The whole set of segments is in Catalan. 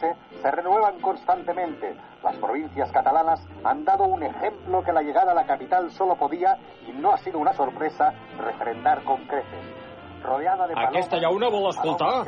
marche se renuevan constantemente. Las provincias catalanas han dado un ejemplo que la llegada a la capital solo podía, y no ha sido una sorpresa, refrendar con creces. Rodeada de palomas, Aquesta llauna vol escoltar?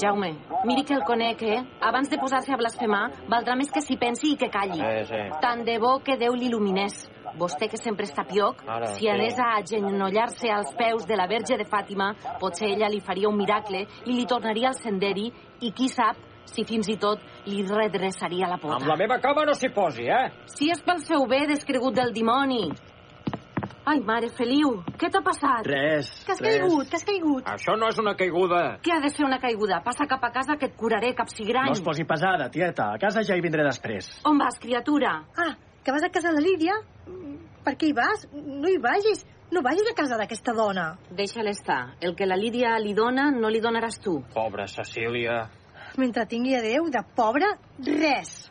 Jaume, miri que el conec, eh? Abans de posar-se a blasfemar, valdrà més que s'hi pensi i que calli. Sí, sí. Tant de bo que Déu l'il·luminés. Vostè, que sempre està pioc, Ara, si sí. anés a agenollar-se als peus de la Verge de Fàtima, potser ella li faria un miracle i li tornaria al senderi i qui sap si fins i tot li redreçaria la pota. Amb la meva cama no s'hi posi, eh? Si és pel seu bé, descregut del dimoni. Ai, mare Feliu, què t'ha passat? Res, Que has res. caigut, que has caigut. Això no és una caiguda. Què ha de ser una caiguda? Passa cap a casa que et curaré, capsigrany. No es posi pesada, tieta. A casa ja hi vindré després. On vas, criatura? Ah, que vas a casa de Lídia? Per què hi vas? No hi vagis. No vagis a casa d'aquesta dona. Deixa-la estar. El que la Lídia li dona, no li donaràs tu. Pobra Cecília. Mentre tingui a Déu, de pobre, res.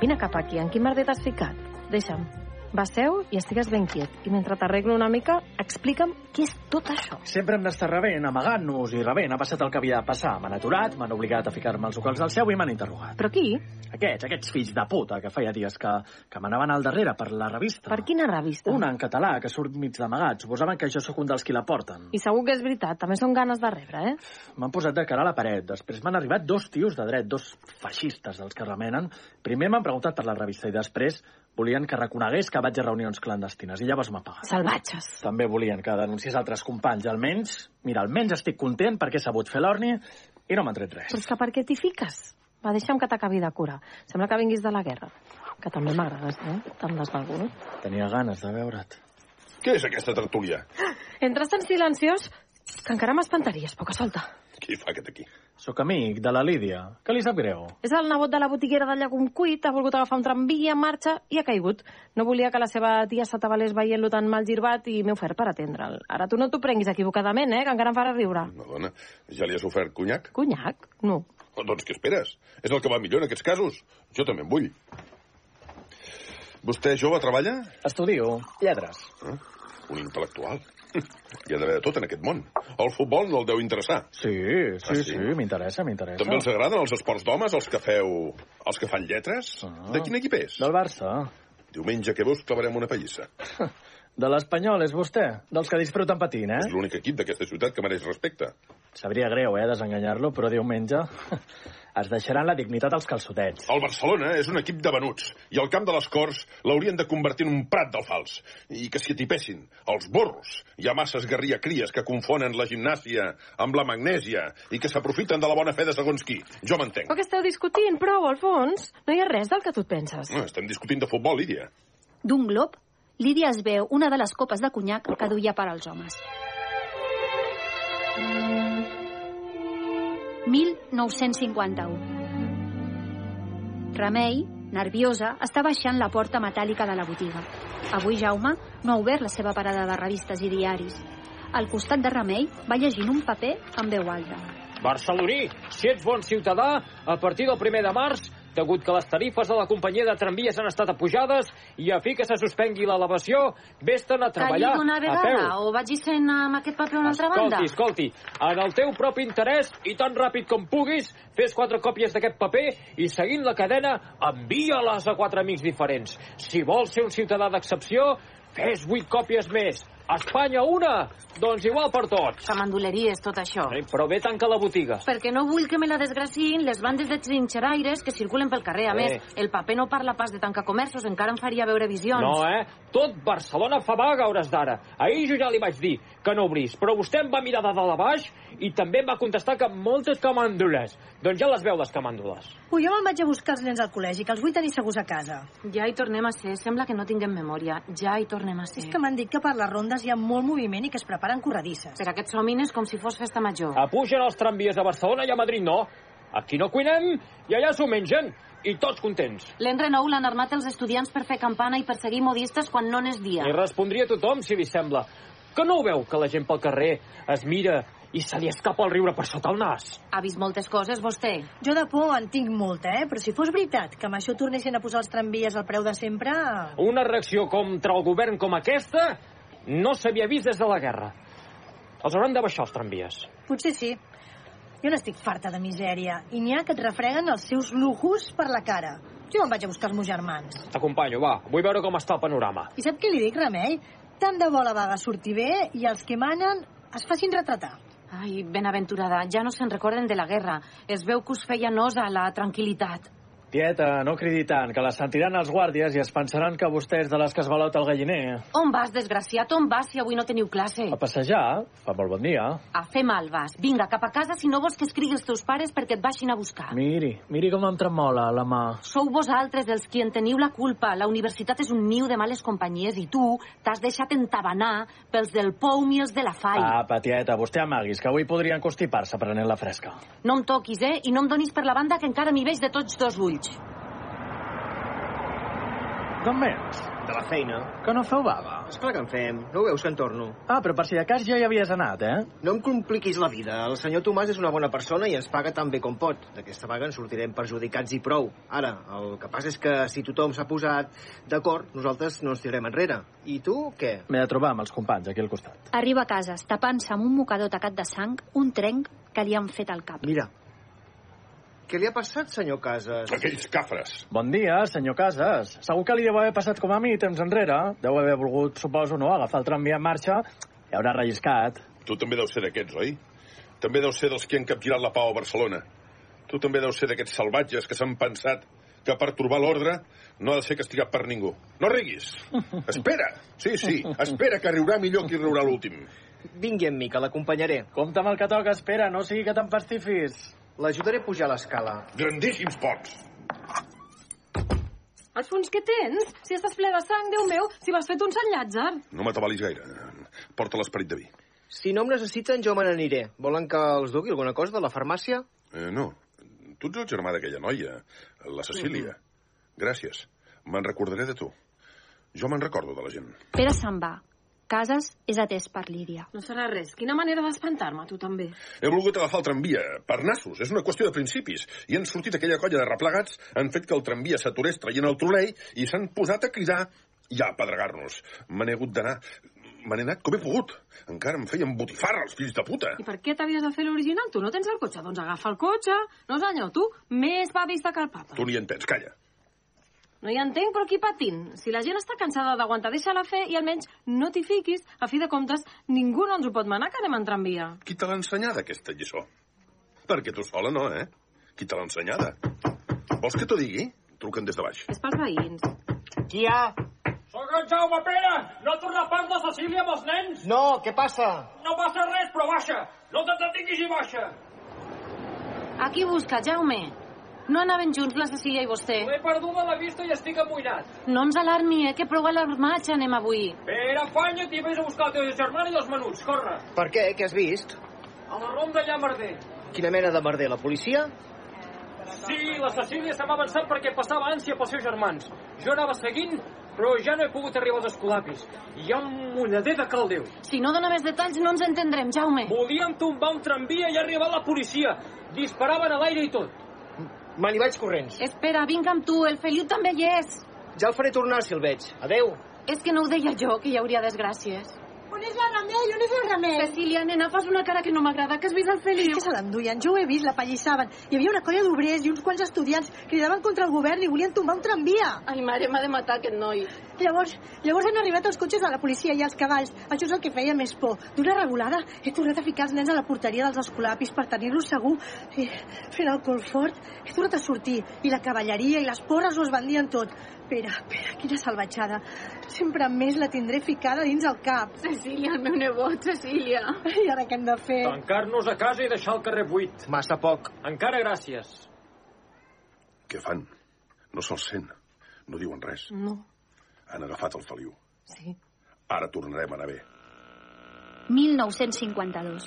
Vine cap aquí, en quin merder t'has ficat? Deixa'm. Va, seu i estigues ben quiet. I mentre t'arreglo una mica, explica'm què és tot això. Sempre hem d'estar rebent, amagant-nos i rebent. Ha passat el que havia de passar. M'han aturat, m'han obligat a ficar-me als locals del seu i m'han interrogat. Però qui? Aquests, aquests fills de puta que feia dies que, que m'anaven al darrere per la revista. Per quina revista? Una en català, que surt mig d'amagat. Suposaven que jo sóc un dels qui la porten. I segur que és veritat, també són ganes de rebre, eh? M'han posat de cara a la paret. Després m'han arribat dos tios de dret, dos feixistes dels que remenen. Primer m'han preguntat per la revista i després volien que reconegués que vaig a reunions clandestines i llavors m'ha pagat. Salvatges. També volien que denunciés altres companys. Almenys, mira, almenys estic content perquè he sabut fer l'orni i no m'han tret res. Però és que per què t'hi fiques? Va, deixa'm que t'acabi de curar. Sembla que vinguis de la guerra. Que també m'agrades, eh? Tan desvalgut. Tenia ganes de veure't. Què és aquesta tertúlia? Entres tan silenciós que encara m'espantaries, poca solta. Qui fa aquest aquí? Sóc amic de la Lídia. Que li sap greu? És el nebot de la botiguera de Llagum Cuit, ha volgut agafar un tramvia en marxa i ha caigut. No volia que la seva tia s'atabalés veient-lo tan mal girbat i m'he ofert per atendre'l. Ara tu no t'ho prenguis equivocadament, eh, que encara em farà riure. No, dona, ja li has ofert conyac? Conyac? No. Oh, doncs què esperes? És el que va millor en aquests casos. Jo també en vull. Vostè jove treballa? Estudio lletres. Eh? Un intel·lectual. Hi ha d'haver de tot en aquest món. El futbol no el deu interessar. Sí, sí, Ah, sí, sí? m'interessa, m'interessa. També els agraden els esports d'homes, els que feu... els que fan lletres? Ah. De quin equip és? Del Barça. Diumenge que veus clavarem una pallissa. De l'Espanyol, és vostè? Dels que disfruten patint, eh? És l'únic equip d'aquesta ciutat que mereix respecte. Sabria greu, eh, desenganyar-lo, però diumenge es deixaran la dignitat als calçotets. El Barcelona és un equip de venuts i el camp de les Corts l'haurien de convertir en un prat del fals i que s'hi atipessin els borros. Hi ha masses guerria cries que confonen la gimnàsia amb la magnèsia i que s'aprofiten de la bona fe de segons qui. Jo m'entenc. Però que esteu discutint, prou, Alfons. No hi ha res del que tu et penses. No, estem discutint de futbol, Lídia. D'un glob, Lídia es veu una de les copes de conyac que duia per als homes. 1951. Remei, nerviosa, està baixant la porta metàl·lica de la botiga. Avui Jaume no ha obert la seva parada de revistes i diaris. Al costat de Remei va llegint un paper amb veu alta. Barceloní, si ets bon ciutadà, a partir del primer de març, degut que les tarifes de la companyia de tramvies han estat apujades i a fi que se suspengui l'elevació, vés-te'n a treballar Calli d'una a vegada peu. o vagi sent amb aquest paper a una altra banda? Escolti, escolti, en el teu propi interès i tan ràpid com puguis, fes quatre còpies d'aquest paper i seguint la cadena, envia-les a quatre amics diferents. Si vols ser un ciutadà d'excepció, fes vuit còpies més. A Espanya una, doncs igual per tots. Que mandoleries, tot això. Eh, Però bé tanca la botiga. Perquè no vull que me la desgraciïn les bandes de trinxeraires que circulen pel carrer. A Eh. més, el paper no parla pas de tancar comerços, encara em faria veure visions. No, eh? Tot Barcelona fa vaga a hores d'ara. Ahir jo ja li vaig dir que no obrís, però vostè em va mirar de dalt a baix i també em va contestar que moltes camàndules. Doncs ja les veu, les camàndules. Ui, jo me'n vaig a buscar els nens al col·legi, que els vull tenir segurs a casa. Ja hi tornem a ser. Sembla que no tinguem memòria. Ja hi tornem a ser. És que m'han dit que per les rondes hi ha molt moviment i que es preparen corredisses. Per aquests somines com si fos festa major. Apugen els tramvies a Barcelona i a Madrid no. Aquí no cuinem i allà s'ho mengen. I tots contents. L'en Renou l'han armat els estudiants per fer campana i perseguir modistes quan no n'és dia. I respondria tothom, si li sembla. Que no ho veu, que la gent pel carrer es mira i se li escapa el riure per sota el nas? Ha vist moltes coses, vostè? Jo de por en tinc molta, eh? Però si fos veritat que amb això tornessin a posar els tramvies al preu de sempre... Una reacció contra el govern com aquesta no s'havia vist des de la guerra. Els hauran de baixar els tramvies. Potser sí. Jo n'estic farta de misèria i n'hi ha que et refreguen els seus lujos per la cara. Jo me'n vaig a buscar els meus germans. T'acompanyo, va. Vull veure com està el panorama. I sap què li dic, Remei? Tant de bo la vaga surti bé i els que manen es facin retratar. Ai, benaventurada, ja no se'n recorden de la guerra. Es veu que us feia nosa la tranquil·litat. Tieta, no cridi tant, que la sentiran els guàrdies i es pensaran que vostè és de les que es balota el galliner. On vas, desgraciat? On vas si avui no teniu classe? A passejar, fa molt bon dia. A fer mal vas. Vinga, cap a casa si no vols que escrigui els teus pares perquè et baixin a buscar. Miri, miri com em tremola la mà. Sou vosaltres els qui en teniu la culpa. La universitat és un niu de males companyies i tu t'has deixat entabanar pels del POUM i els de la FAI. Apa, tieta, vostè amaguis, que avui podrien constipar-se prenent la fresca. No em toquis, eh? I no em donis per la banda que encara m'hi veig de tots dos ulls. D'on vens? De la feina. Que no feu vaga? Esclar que en fem. No ho veus que en torno? Ah, però per si de cas ja hi havies anat, eh? No em compliquis la vida. El senyor Tomàs és una bona persona i ens paga tan bé com pot. D'aquesta vaga en sortirem perjudicats i prou. Ara, el que passa és que si tothom s'ha posat d'acord, nosaltres no ens tirarem enrere. I tu, què? M'he de trobar amb els companys aquí al costat. Arriba a casa, tapant-se amb un mocador tacat de sang, un trenc que li han fet al cap. Mira. Què li ha passat, senyor Casas? Aquells cafres. Bon dia, senyor Casas. Segur que li deu haver passat com a mi temps enrere. Deu haver volgut, suposo, no, agafar el tramvia en marxa i haurà relliscat. Tu també deus ser d'aquests, oi? També deus ser dels que han capgirat la pau a Barcelona. Tu també deus ser d'aquests salvatges que s'han pensat que per trobar l'ordre no ha de ser castigat per ningú. No riguis. Espera. Sí, sí, espera, que riurà millor qui riurà l'últim. Vingui amb mi, que l'acompanyaré. Compte amb el que toca, espera, no sigui que t'empastifis. L'ajudaré a pujar l'escala. Grandíssims pots. Alfons, què tens? Si estàs ple de sang, Déu meu, si vas fet un Sant Llàtzer. No m'atabalis gaire. Porta l'esperit de vi. Si no em necessiten, jo me n'aniré. Volen que els dugui alguna cosa de la farmàcia? Eh, no. Tu ets el germà d'aquella noia, la Cecília. Gràcies. Me'n recordaré de tu. Jo me'n recordo de la gent. Pere se'n va. Casas és atès per Lídia. No serà res. Quina manera d'espantar-me, tu també. He volgut agafar el tramvia, per nassos. És una qüestió de principis. I han sortit aquella colla de replegats, han fet que el tramvia s'aturés traient el trolei i s'han posat a cridar i a apedregar-nos. Me n'he hagut d'anar. Me n'he anat com he pogut. Encara em feien botifarra, els fills de puta. I per què t'havies de fer l'original? Tu no tens el cotxe? Doncs agafa el cotxe. No, senyor, tu més va vista que el papa. Tu ni entens, calla. No hi entenc, però qui patint? Si la gent està cansada d'aguantar, deixa-la fer i almenys no t'hi fiquis. A fi de comptes, ningú no ens ho pot manar que anem en tramvia. Qui te l'ha ensenyada, aquesta lliçó? Perquè tu sola no, eh? Qui te l'ha ensenyada? Vols que t'ho digui? Truquen des de baix. És pels veïns. Qui hi ha? Soc en Jaume Pere! No ha tornat pas la Cecília amb els nens? No, què passa? No passa res, però baixa! No t'entretinguis i baixa! Aquí busca, Jaume. No anaven junts la Cecília i vostè. L'he perduda la vista i estic amoïnat. No ens alarmi, eh, que prou alarmats anem avui. Pere, afanya't i vés a buscar el teu germà i els menuts, corre! Per què? Què has vist? A la ronda allà, merder. Quina mena de merder? La policia? Sí, la Cecília se m'ha avançat perquè passava ànsia pels seus germans. Jo anava seguint, però ja no he pogut arribar als escolapis. Hi ha un moneder de caldeu. Si no dona més detalls no ens entendrem, Jaume. Volíem tombar un tramvia i ha arribat la policia. Disparaven a l'aire i tot. Me n'hi vaig corrents. Espera, vinc amb tu, el Feliu també hi és. Ja el faré tornar si el veig. Adeu. És que no ho deia jo, que hi hauria desgràcies. On és la Remei? On és el Remei? Cecília, nena, fas una cara que no m'agrada, que has vist el És Feliu. que se l'enduien, jo ho he vist, la pallissaven. Hi havia una colla d'obrers i uns quants estudiants cridaven contra el govern i volien tombar un tramvia. Ai, mare, m'ha de matar aquest noi. Llavors, llavors han arribat els cotxes de la policia i els cavalls. Això és el que feia més por. D'una regulada, he tornat a ficar els nens a la porteria dels escolapis per tenir-los segur. I, fent el col fort, he tornat a sortir. I la cavalleria i les porres ho esbandien tot. Pere, Pere, quina salvatjada. Sempre més la tindré ficada dins el cap. Cecília, el meu nebot, Cecília. I ara què hem de fer? Tancar-nos a casa i deixar el carrer buit. Massa poc. Encara gràcies. Què fan? No se'ls sent. No diuen res. No, Han agafat el Feliu. sí. Ara tornarem a anar bé. 1952.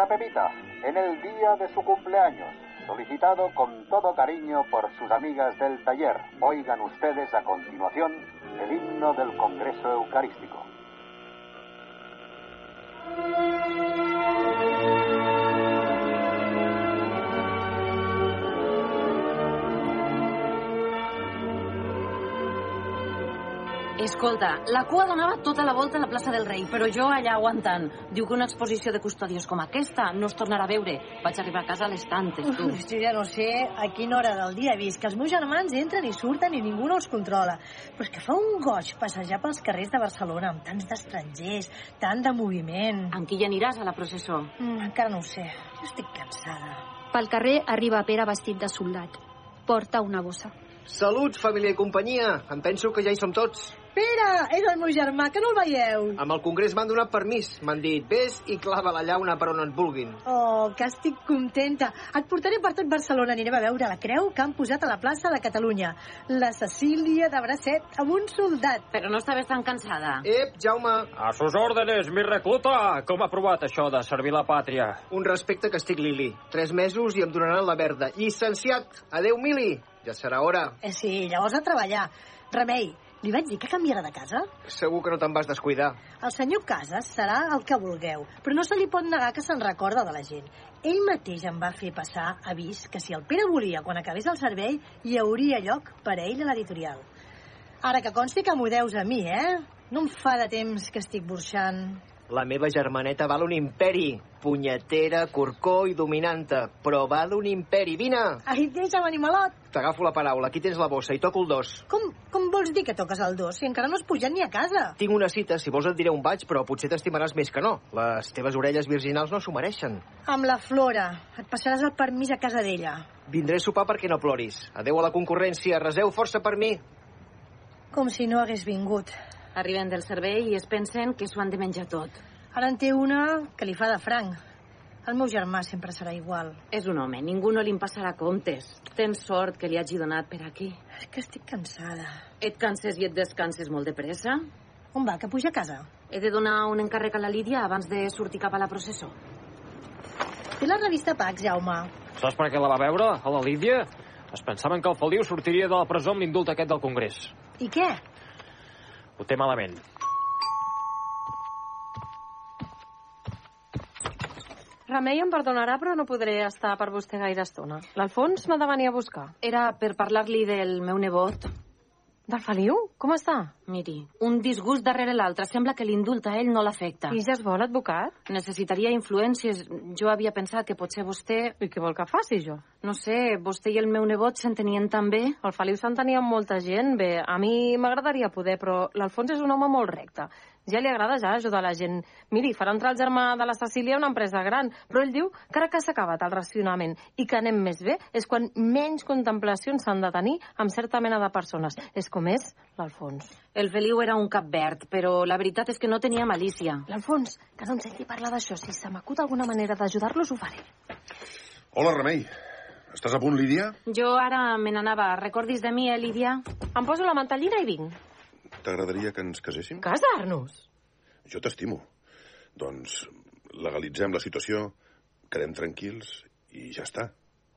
Para Pepita, en el día de su cumpleaños, solicitado con todo cariño por sus amigas del taller. Oigan ustedes a continuación el himno del Congreso Eucarístico. Escolta, la cua donava tota la volta a la plaça del Rei, però jo allà aguantant. Diu que una exposició de custòdies com aquesta no es tornarà a veure. Vaig arribar a casa a les tantes, tu. Uf, jo ja no sé a quina hora del dia he vist que els meus germans entren i surten i ningú no els controla. Però és que fa un goig passejar pels carrers de Barcelona amb tants d'estrangers, tant de moviment. Amb qui hi aniràs a la processó? Mm, encara no ho sé. Jo estic cansada. Pel carrer arriba Pere vestit de soldat. Porta una bossa. Salut, família i companyia. Em penso que ja hi som tots. Pere, és el meu germà, que no el veieu. Amb el Congrés m'han donat permís. M'han dit, vés i clava la llauna per on et vulguin. Oh, que estic contenta. Et portaré per tot Barcelona. Anirem a veure la creu que han posat a la plaça de Catalunya. La Cecília de bracet amb un soldat. Però no estaves tan cansada. Ep, Jaume, A sus órdenes, mi recluta! Com ha provat això de servir la pàtria? un respecte que estic Lili. Tres mesos i em donaran la verda. Llicenciat, adeu, Mili. Ja serà hora. Eh, sí, llavors a treballar. Remei, li vaig dir que canviarà de casa? Segur que no te'n vas descuidar. El senyor Casas serà el que vulgueu, però no se li pot negar que se'n recorda de la gent. Ell mateix em va fer passar avís que si el Pere volia, quan acabés el servei, hi hauria lloc per a ell a l'editorial. Ara que consti que m'ho deus a mi, eh? No em fa de temps que estic burxant. La meva germaneta val un imperi. Punyetera, corcó i dominanta. Però val un imperi. Vine! Ai, deixa'm, animalot! T'agafo la paraula. Aquí tens la bossa i toco el dos. Com, com vols dir que toques el dos si encara no has pujat ni a casa? Tinc una cita, si vols et diré on vaig, però potser t'estimaràs més que no. Les teves orelles virginals no s'ho mereixen. Amb la Flora. Et passaràs el permís a casa d'ella. Vindré a sopar perquè no ploris. Adeu a la concurrència. Reseu força per mi. Com si no hagués vingut. Arriben del servei i es pensen que s'ho han de menjar tot. Ara en té una que li fa de franc. El meu germà sempre serà igual. És un home, ningú no li en passarà comptes. Tens sort que li hagi donat per aquí. És que estic cansada. Et canses i et descanses molt de pressa? On va, que puja a casa? He de donar un encàrrec a la Lídia abans de sortir cap a la processó. Té la revista Pax, Jaume. Saps per què la va veure, a la Lídia? Es pensaven que el Feliu sortiria de la presó amb l'indult aquest del Congrés. I què? Ho té malament. Remei em perdonarà, però no podré estar per vostè gaire estona. L'Alfons m'ha de venir a buscar. Era per parlar-li del meu nebot. Del Feliu? Com està? Miri, un disgust darrere l'altre. Sembla que l'indult a ell no l'afecta. I ja es vol, advocat? Necessitaria influències. Jo havia pensat que potser vostè... I què vol que faci, jo? No sé, vostè i el meu nebot s'entenien tan bé. El Feliu s'entenia amb molta gent. Bé, a mi m'agradaria poder, però l'Alfons és un home molt recte. Ja li agrada ja ajudar la gent. Miri, farà entrar el germà de la Cecília una empresa gran, però ell diu que ara que s'ha acabat el racionament i que anem més bé és quan menys contemplacions s'han de tenir amb certa mena de persones. És com és l'Alfons. El Feliu era un cap verd, però la veritat és que no tenia malícia. L'Alfons, que no em senti parlar d'això. Si se m'acut alguna manera d'ajudar-los, ho faré. Hola, Remei. Estàs a punt, Lídia? Jo ara me n'anava. Recordis de mi, eh, Lídia? Em poso la mantellina i vinc. T'agradaria que ens caséssim? Casar-nos? Jo t'estimo. Doncs legalitzem la situació, quedem tranquils i ja està.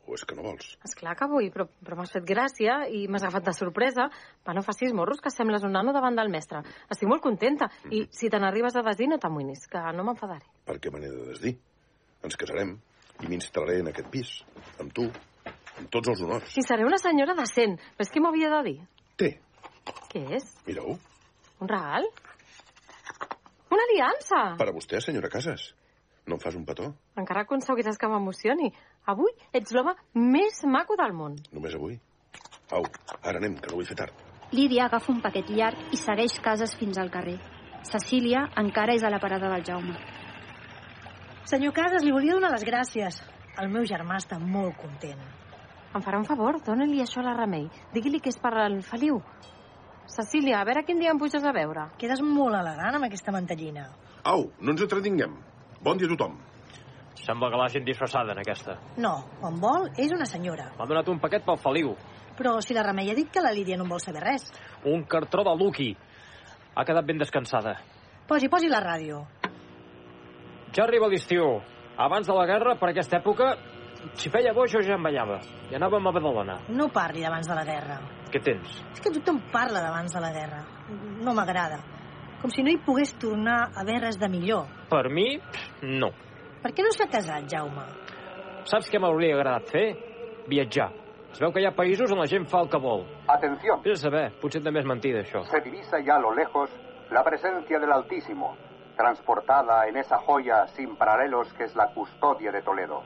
O és que no vols? És clar que vull, però, però m'has fet gràcia i m'has agafat de sorpresa. Va, no facis morros, que sembles un nano davant del mestre. Estic molt contenta. I si te n'arribes a desdir, no t'amoïnis, que no m'enfadaré. Per què me n'he de desdir? Ens casarem i m'instal·laré en aquest pis, amb tu, amb tots els honors. I seré una senyora decent. Però és què m'havia de dir? Té, Què és? mira-ho. Un regal? Una aliança! Per a vostè, senyora Casas. No em fas un petó? Encara aconseguiràs que m'emocioni. Avui ets l'home més maco del món. Només avui? Au, ara anem, que no vull fer tard. Lídia agafa un paquet llarg i segueix cases fins al carrer. Cecília encara és a la parada del Jaume. Senyor Casas, li volia donar les gràcies. El meu germà està molt content. Em farà un favor? Dóna-li això a la Remei. Digui-li que és per al Feliu. Cecília, a veure quin dia em puges a veure. Quedes molt elegant amb aquesta mantellina. Au, no ens entretinguem. Bon dia a tothom. Sembla que l'hagin disfressada en aquesta. No, quan vol, és una senyora. M'ha donat un paquet pel Feliu. Però si la Remei ha dit que la Lídia no en vol saber res. Un cartró de Lucky. Ha quedat ben descansada. Posi, posi la ràdio. Ja arriba l'estiu. Abans de la guerra, per aquesta època, si feia boix jo ja em ballava. I anàvem a Badalona. No parli d'abans de la guerra. Què tens? És que tothom parla d'abans de la guerra. No m'agrada. Com si no hi pogués tornar a haver res de millor. Per mi, no. Per què no s'ha casat, Jaume? Saps què m'hauria agradat fer? Viatjar. Es veu que hi ha països on la gent fa el que vol. Atención. Vés a saber, potser també és mentida, això. Se divisa ya a lo lejos la presencia del Altísimo, transportada en esa joya sin paralelos que es la custodia de Toledo.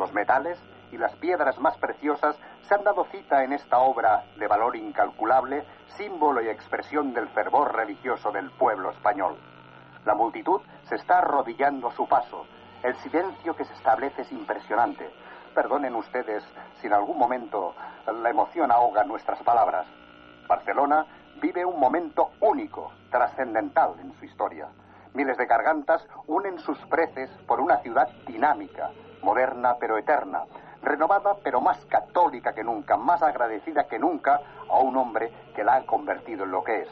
Los metales y las piedras más preciosas se han dado cita en esta obra de valor incalculable, símbolo y expresión del fervor religioso del pueblo español. La multitud se está arrodillando a su paso. El silencio que se establece es impresionante. Perdonen ustedes si en algún momento la emoción ahoga nuestras palabras. Barcelona vive un momento único, trascendental en su historia. Miles de gargantas unen sus preces por una ciudad dinámica, moderna pero eterna, renovada pero más católica que nunca, más agradecida que nunca a un hombre que la ha convertido en lo que es.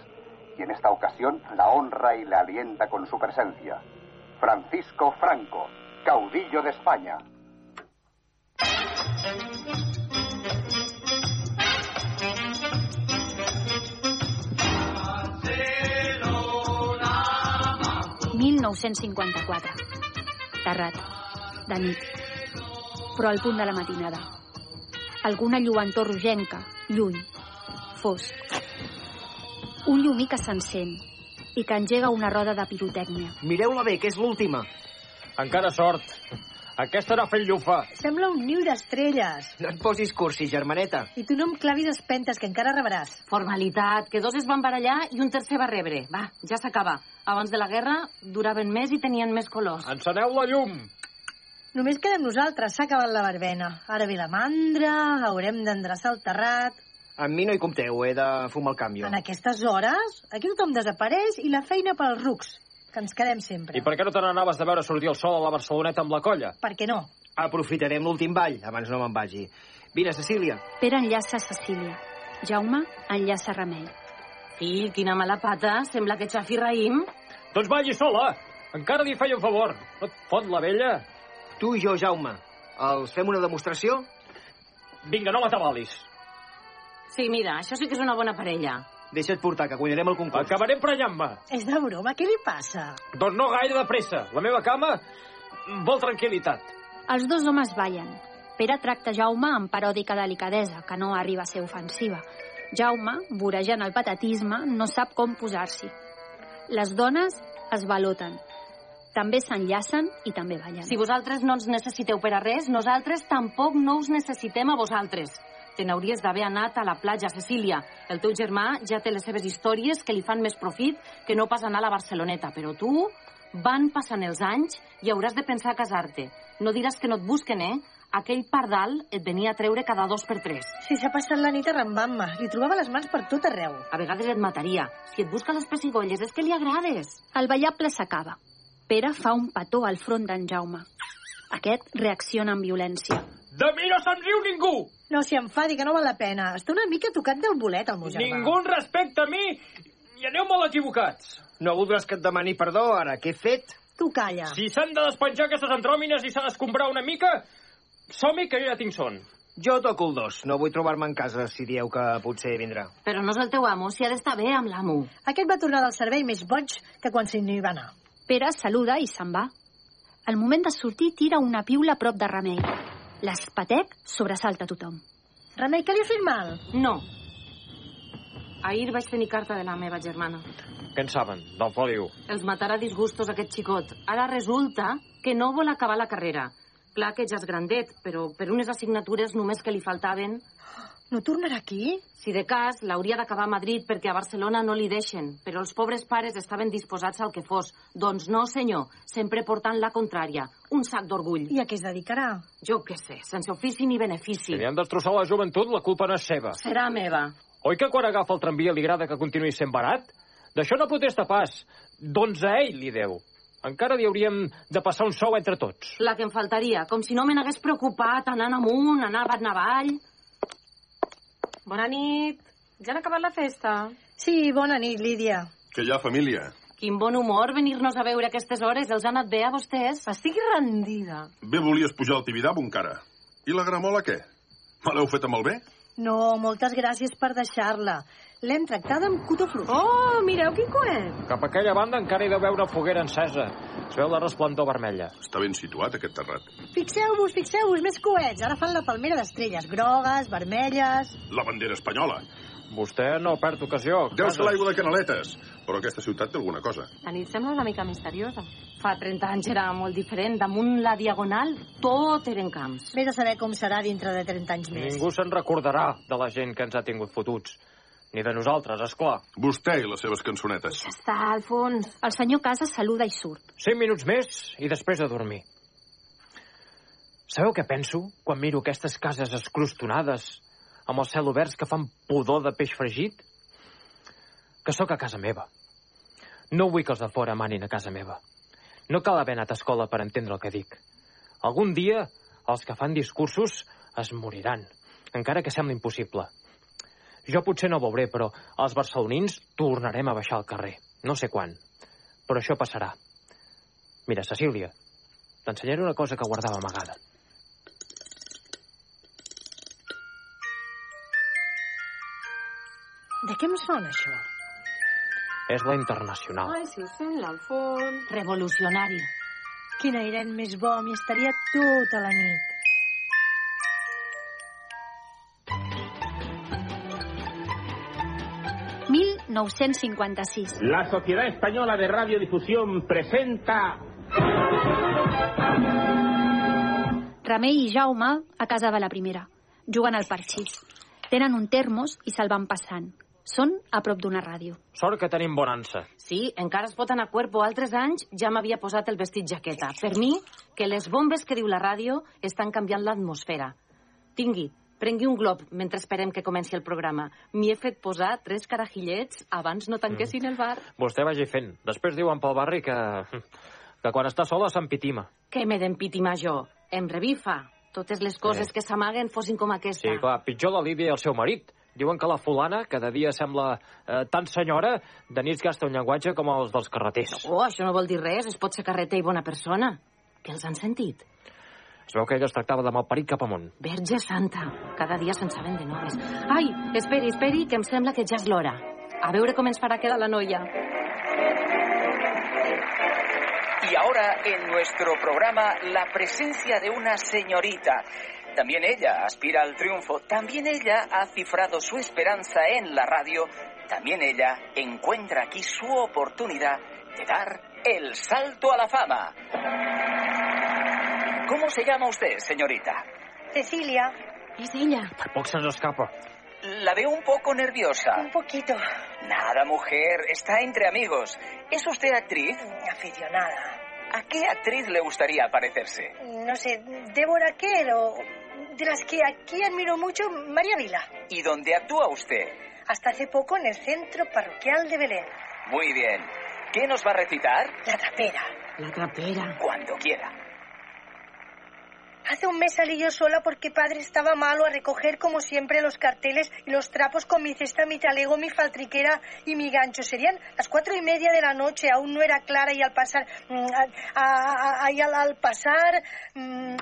Y en esta ocasión la honra y la alienta con su presencia. Francisco Franco, caudillo de España. 1954. Terrat. De nit. Però al punt de la matinada. Alguna lluentor rogenca, lluny, fosc. Un llumí que s'encén i que engega una roda de pirotècnia. Mireu-la bé, que és l'última. Encara sort. Aquesta era fent llufa. Sembla un niu d'estrelles. No et posis cursi, germaneta. I tu no em clavis espentes, que encara rebràs. Formalitat, que dos es van barallar i un tercer va rebre. Va, ja s'acaba. Abans de la guerra duraven més i tenien més colors. Enceneu la llum! Només quedem nosaltres, s'ha acabat la verbena. Ara ve la mandra, haurem d'endreçar el terrat... Amb mi no hi compteu, he de fumar el canvi. En aquestes hores, aquí tothom desapareix i la feina pels rucs, que ens quedem sempre. I per què no te n'anaves de veure sortir el sol a la Barceloneta amb la colla? Per què no? Aprofitarem l'últim ball, abans no me'n vagi. Vine, Cecília. Pere enllaça Cecília. Jaume enllaça Remei. Fill, quina mala pata. Sembla que xafi raïm. Doncs balli sola. Encara li feia un favor. No et fot la vella? Tu i jo, Jaume. Els fem una demostració? Vinga, no m'atabalis. Sí, mira, això sí que és una bona parella. Deixa't portar, que guanyarem el concurs. Acabaré emprenyant-me. És de broma, què li passa? Doncs no gaire de pressa. La meva cama vol tranquil·litat. Els dos homes ballen. Pere tracta Jaume amb paròdica delicadesa, que no arriba a ser ofensiva. Jaume, vorejant el patatisme, no sap com posar-s'hi. Les dones es baloten. També s'enllacen i també ballen. Si vosaltres no ens necessiteu per a res, nosaltres tampoc no us necessitem a vosaltres. Te n'hauries d'haver anat a la platja, Cecília. El teu germà ja té les seves històries que li fan més profit que no pas anar a la Barceloneta. Però tu, van passant els anys i hauràs de pensar a casar-te. No diràs que no et busquen, eh? Aquell pardal et venia a treure cada dos per tres. Si s'ha passat la nit arrambant-me. Li trobava les mans per tot arreu. A vegades et mataria. Si et busca les pessigolles és que li agrades. El ballable s'acaba. Pere fa un petó al front d'en Jaume. Aquest reacciona amb violència. De mi no se'n riu ningú! No s'hi enfadi, que no val la pena. Està una mica tocat del bolet, el meu germà. Ningú en respecte a mi i aneu molt equivocats. No voldràs que et demani perdó, ara. Què he fet? Tu calla. Si s'han de despenjar aquestes antròmines i s'ha d'escombrar una mica, som-hi que jo ja tinc son. Jo toco el dos. No vull trobar-me en casa si dieu que potser vindrà. Però no és el teu amo, si ha d'estar bé amb l'amo. Aquest va tornar del servei més boig que quan se n'hi va anar. Pere saluda i se'n va. Al moment de sortir, tira una piula a prop de Remei. L'espatec sobresalta tothom. Remei, que li ha fet mal? No. Ahir vaig tenir carta de la meva germana. Què en saben, del Feliu? Els matarà a disgustos aquest xicot. Ara resulta que no vol acabar la carrera. Clar que ja és grandet, però per unes assignatures només que li faltaven... No tornarà aquí? Si de cas, l'hauria d'acabar a Madrid perquè a Barcelona no li deixen, però els pobres pares estaven disposats al que fos. Doncs no, senyor, sempre portant la contrària. Un sac d'orgull. I a què es dedicarà? Jo què sé, sense ofici ni benefici. Si li han destrossat la joventut, la culpa no és seva. Serà meva. Oi que quan agafa el tramvia li agrada que continuï sent barat? D'això no protesta pas. Doncs a ell li deu. Encara li hauríem de passar un sou entre tots. La que em faltaria, com si no me n'hagués preocupat anant amunt, anar avall. Bona nit. Ja han acabat la festa? Sí, bona nit, Lídia. Que hi ha, família? Quin bon humor venir-nos a veure a aquestes hores. Els ha anat bé a vostès? Estic rendida. Bé volies pujar al Tibidabo encara. I la gramola què? Me l'heu fet amb el bé? No, moltes gràcies per deixar-la. L'hem tractada amb cotó fluix. Oh, mireu quin coet! Cap a aquella banda encara hi deu una foguera encesa. Es veu la resplendor vermella. Està ben situat, aquest terrat. Fixeu-vos, fixeu-vos, més coets. Ara fan la palmera d'estrelles grogues, vermelles... La bandera espanyola. Vostè no perd ocasió. Deu ser l'aigua de Canaletes. Però aquesta ciutat té alguna cosa. La nit sembla una mica misteriosa. Fa 30 anys era molt diferent. Damunt la diagonal, tot eren camps. Vés a saber com serà dintre de 30 anys més. Ningú se'n recordarà de la gent que ens ha tingut fotuts. Ni de nosaltres, és clar. Vostè i les seves cançonetes. Està, Alfons. El senyor Casas saluda i surt. Cinc minuts més i després de dormir. Sabeu què penso quan miro aquestes cases escrostonades amb el cel oberts que fan pudor de peix fregit? Que sóc a casa meva. No vull que els de fora manin a casa meva. No cal haver anat a escola per entendre el que dic. Algun dia els que fan discursos es moriran, encara que sembli impossible. Jo potser no veuré, però els barcelonins tornarem a baixar al carrer. No sé quan, però això passarà. Mira, Cecília, t'ensenyaré una cosa que guardava amagada. De què em sona, això? És la internacional. Ai, si ho sent l'Alfons. Revolucionari. Quin airet més bo, m'hi estaria tota la nit. ...1956. La Sociedad Española de Radiodifusión presenta... Remei i Jaume a casa de la primera. Juguen al parxís. Tenen un termos i se'l van passant. Són a prop d'una ràdio. Sort que tenim bonança. Sí, encara es pot anar a cuerpo. Altres anys ja m'havia posat el vestit jaqueta. Per mi, que les bombes que diu la ràdio estan canviant l'atmosfera. Tingui, prengui un glob mentre esperem que comenci el programa. M'hi he fet posar tres carajillets abans no tanquessin el bar. Vostè vagi fent. Després diuen pel barri que... que quan està sola s'empitima. Què m'he d'empitimar jo? Em revifa. Totes les coses Sí. que s'amaguen fossin com aquesta. Sí, clar, pitjor la Lídia i el seu marit. Diuen que la fulana cada dia sembla eh, tan senyora, de nits gasta un llenguatge com els dels carreters. Oh, això no vol dir res. Es pot ser carreter i bona persona. Que els han sentit? Es veu que ella es tractava de malparit cap amunt. Verge Santa, cada dia se'n saben de noves. Ai, esperi, esperi, que em sembla que ja és l'hora. A veure com ens farà quedar la noia. Y ahora en nuestro programa la presencia de una señorita. También ella aspira al triunfo, también ella ha cifrado su esperanza en la radio, también ella encuentra aquí su oportunidad de dar el salto a la fama. ¿Cómo se llama usted, señorita? Cecilia, ella. Per poc se'ns escapa. La veo un poco nerviosa. un poquito Nada, mujer, está entre amigos. ¿Es usted actriz? aficionada. ¿A qué actriz le gustaría parecerse? No sé, Débora Kerr o de las que aquí admiro mucho, María Vila. ¿Y dónde actúa usted? Hasta hace poco en el centro parroquial de Belén. Muy bien. ¿Qué nos va a recitar? La trapera. La trapera. Cuando quiera. Hace un mes salí yo sola porque padre estaba malo a recoger como siempre los carteles y los trapos con mi cesta, mi talego, mi faltriquera y mi gancho. Serían las cuatro y media de la noche, aún no era clara y al pasar... mm, a- a- a- al, al pasar... mm,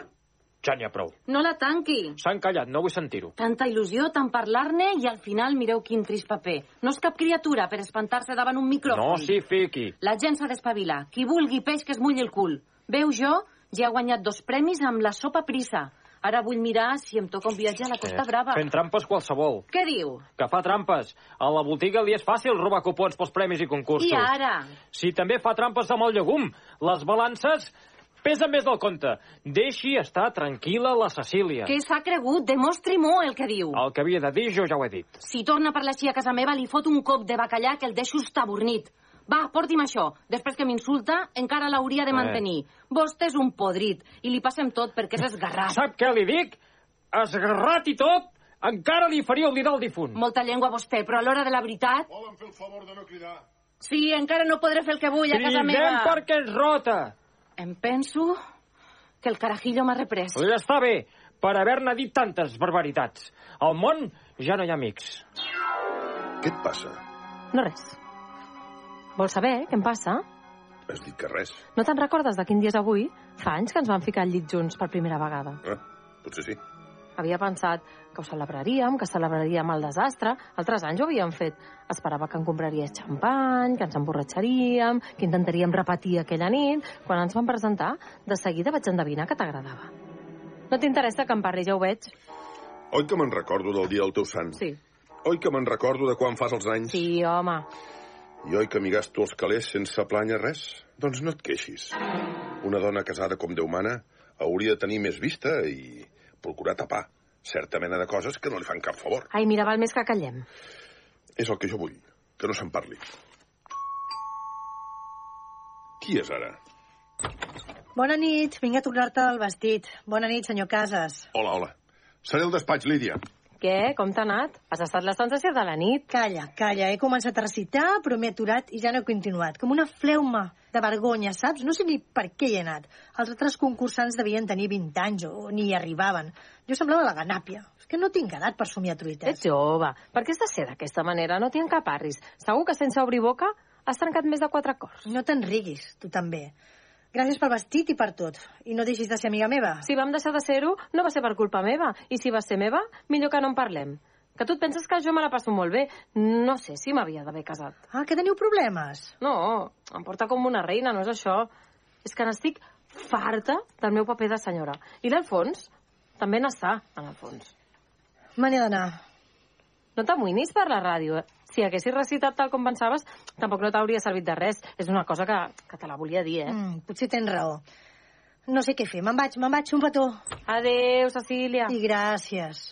Ja n'hi ha prou. No la tanqui. S'han callat, no vull sentir-ho. Tanta il·lusió, tant parlar-ne i al final mireu quin trist paper. No és cap criatura per espantar-se davant un micròfon. No s'hi fiqui. La gent s'ha d'espavilar. Qui vulgui peix que es mulli el cul. Veu jo? Ja he guanyat dos premis amb la sopa prisa. Ara vull mirar si em toca un viatge a la Costa Brava. Fent trampes qualsevol. Què diu? Que fa trampes. A la botiga li és fàcil robar cupons pels premis i concursos. I ara? Si també fa trampes amb el llegum, les balances pesen més del compte. Deixi estar tranquil·la la Cecília. Què s'ha cregut? Demostri-m'ho el que diu. El que havia de dir jo ja ho he dit. Si torna per així a casa meva, li fot un cop de bacallà que el deixo estabornit. Va, porti'm això. Després que m'insulta, encara l'hauria de Eh. mantenir. Vostè és un podrit i li passem tot perquè és esgarrat. Sap què li dic? Esgarrat i tot, encara li faria oblidar el difunt. Molta llengua vostè, però a l'hora de la veritat... Volen fer el favor de no cridar? Sí, encara no podré fer el que vull a casa Cridem meva. perquè és rota. Em penso que el carajillo m'ha reprès. Li està bé, per haver-ne dit tantes barbaritats. Al món ja no hi ha amics. Què et passa? No res. Vols saber què em passa? Has dit que res. No te'n recordes de quin dia és avui? Fa anys que ens vam ficar al llit junts per primera vegada. Ah, potser sí. Havia pensat que ho celebraríem, que celebraríem el desastre. Altres anys ho havíem fet. Esperava que en compraries xampany, que ens emborratxaríem, que intentaríem repetir aquella nit. Quan ens van presentar, de seguida vaig endevinar que t'agradava. No t'interessa que em parli, ja ho veig. Oi que me'n recordo del dia del teu sant? Sí. Oi que me'n recordo de quan fas els anys? Sí, home. I oi que m'hi gasto els calés sense planya res? Doncs no et queixis. Una dona casada com Déu mana hauria de tenir més vista i procurar tapar certa mena de coses que no li fan cap favor. Ai, mira, val més que callem. És el que jo vull, que no se'n parli. Qui és ara? Bona nit, vinc a tornar-te el vestit. Bona nit, senyor Casas. Hola, hola. Seré al despatx, Lídia. Què? Com t'ha anat? Has estat la sensació de la nit? Calla, calla. He començat a recitar, però m'he aturat i ja no he continuat. Com una fleuma de vergonya, saps? No sé ni per què hi he anat. Els altres concursants devien tenir 20 anys o ni hi arribaven. Jo semblava la ganàpia. És que no tinc edat per somiar truites. Ets jove. Per què has de ser d'aquesta manera? No t'hi encaparris. Segur que sense obrir boca has trencat més de quatre cors. No te'n riguis, tu també. Gràcies pel vestit i per tot. I no deixis de ser amiga meva. Si vam deixar de ser-ho, no va ser per culpa meva. I si va ser meva, millor que no en parlem. Que tu et penses que jo me la passo molt bé. No sé si m'havia d'haver casat. Ah, que teniu problemes? No, em porta com una reina, no és això. És que n'estic farta del meu paper de senyora. I l'Alfons també n'està, en el fons. Me n'he d'anar. No t'amoïnis per la ràdio, eh? Si haguessis recitat tal com pensaves, tampoc no t'hauria servit de res. És una cosa que, que te la volia dir, eh? Mm, potser tens raó. No sé què fer. Me'n vaig, me'n vaig, un petó. Adéu, Cecília. I gràcies.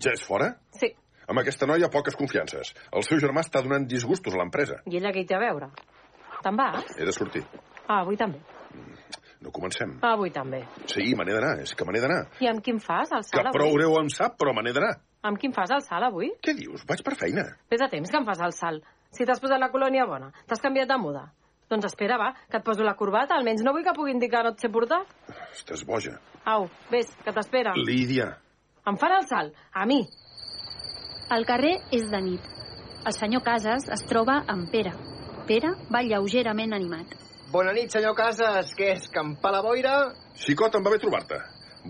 Ja és fora? Sí. Amb aquesta noia, poques confiances. El seu germà està donant disgustos a l'empresa. I ella què hi té a veure? Te'n vas? He de sortir. Ah, avui també. No comencem. Ah, avui també. Sí, me n'he d'anar, és que me n'he d'anar. I amb qui em fas, al Que sal, prou avui? greu em sap, però me n'he d'anar. Amb qui em fas al sal, avui? Què dius? Vaig per feina. Ves a temps que em fas al sal. Si t'has posat la colònia bona, t'has canviat de muda. Doncs espera, va, que et poso la corbata. Almenys no vull que puguin dir que no et sé portar. Estàs boja. Au, vés, que t'espera. Lídia. Em fan el sal, a mi. El carrer és de nit. El senyor Casas es troba amb Pere. Pere va lleugerament animat. Bona nit, senyor Casas. Què és, campar la boira? Xicot, em va bé trobar-te.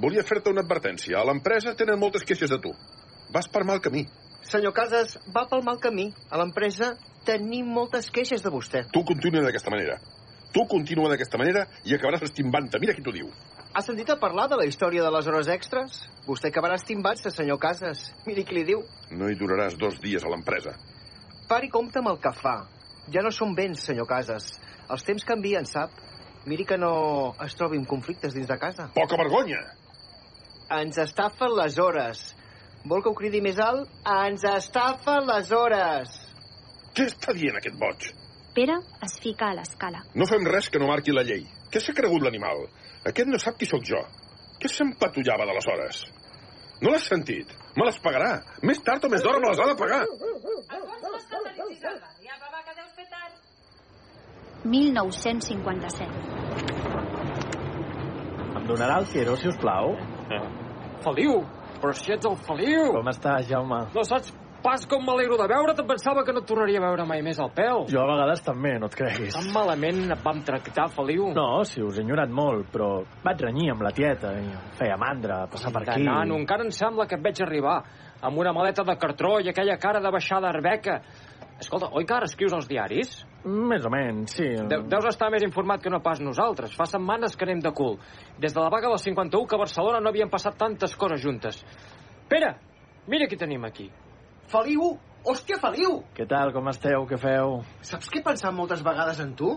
Volia fer-te una advertència. A l'empresa tenen moltes queixes de tu. Vas per mal camí. Senyor Casas, va pel mal camí. A l'empresa tenim moltes queixes de vostè. Tu continua d'aquesta manera. Tu continua d'aquesta manera i acabaràs estimbant-te. Mira qui t'ho diu. Ha sentit a parlar de la història de les hores extres? Vostè acabarà estimbant-se, senyor Casas. Miri qui li diu. No hi duraràs dos dies a l'empresa. Pari compte amb el que fa. Ja no són béns, senyor Casas. Els temps canvien, sap? Miri que no es trobi amb conflictes dins de casa. Poca vergonya! Ens estafen les hores. Vol que ho cridi més alt? Ens estafen les hores! Què està dient aquest boig? Pere es fica a l'escala. No fem res que no marqui la llei. Què s'ha cregut l'animal? Aquest no sap qui sóc jo. Què s'empatullava de les hores? No l'has sentit? Me les pagarà. Més tard o més d'hora me les ha de pagar. 1957. Em donarà el Fiero, si us plau? Feliu! Però si ets el Feliu! Com estàs, Jaume? No saps pas com m'alegro de veure't. Em pensava que no et tornaria a veure mai més al pèl. Jo a vegades també, no et creguis. Tan malament et vam tractar, Feliu. No, si us he enyorat molt, però vaig renyir amb la tieta i em feia mandra passar per De aquí. nano, encara em sembla que et veig arribar amb una maleta de cartró i aquella cara de baixar d'arbeca. Escolta, oi que ara escrius als diaris? Més o menys, sí. De deus estar més informat que no pas nosaltres. Fa setmanes que anem de cul. Des de la vaga del 51 que a Barcelona no havien passat tantes coses juntes. Pere, mira qui tenim aquí. Feliu! Hòstia, Feliu! Què tal, com esteu, què feu? Saps què he pensat moltes vegades en tu?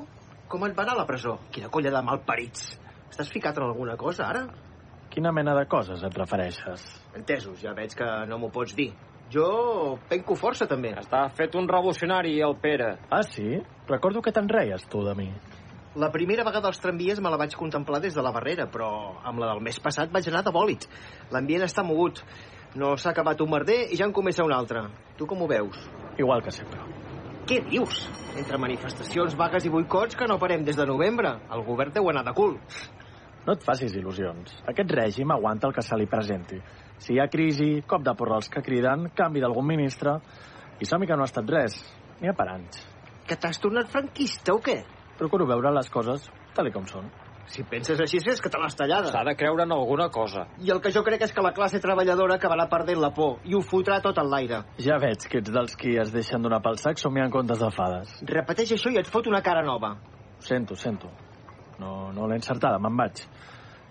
Com et va anar a la presó? Quina colla de malparits. Estàs ficat en alguna cosa, ara? Quina mena de coses et refereixes? Entesos, ja veig que no m'ho pots dir. Jo penco força, també. Està fet un revolucionari, el Pere. Ah, sí? Recordo que te'n reies, tu, de mi. La primera vegada als tramvies me la vaig contemplar des de la barrera, però amb la del mes passat vaig anar de bòlit. L'ambient està mogut. No s'ha acabat un merder i ja en comença un altre. Tu com ho veus? Igual que sempre. Què dius? Entre manifestacions, vagues i boicots que no parem des de novembre. El govern deu anar de cul. No et facis il·lusions. Aquest règim aguanta el que se li presenti. Si hi ha crisi, cop de porra als que criden, canvi d'algun ministre... I som que no ha estat res. N'hi ha per anys. Que t'has tornat franquista o què? Procuro veure les coses tal com són. Si penses així és que te l'has tallada. S'ha de creure en alguna cosa. I el que jo crec és que la classe treballadora acabarà perdent la por i ho fotrà tot en l'aire. Ja veig que ets dels qui es deixen donar pel sac somiant contes de fades. Repeteix això i et fot una cara nova. Ho sento, ho sento. No, no l'he encertada, me'n vaig.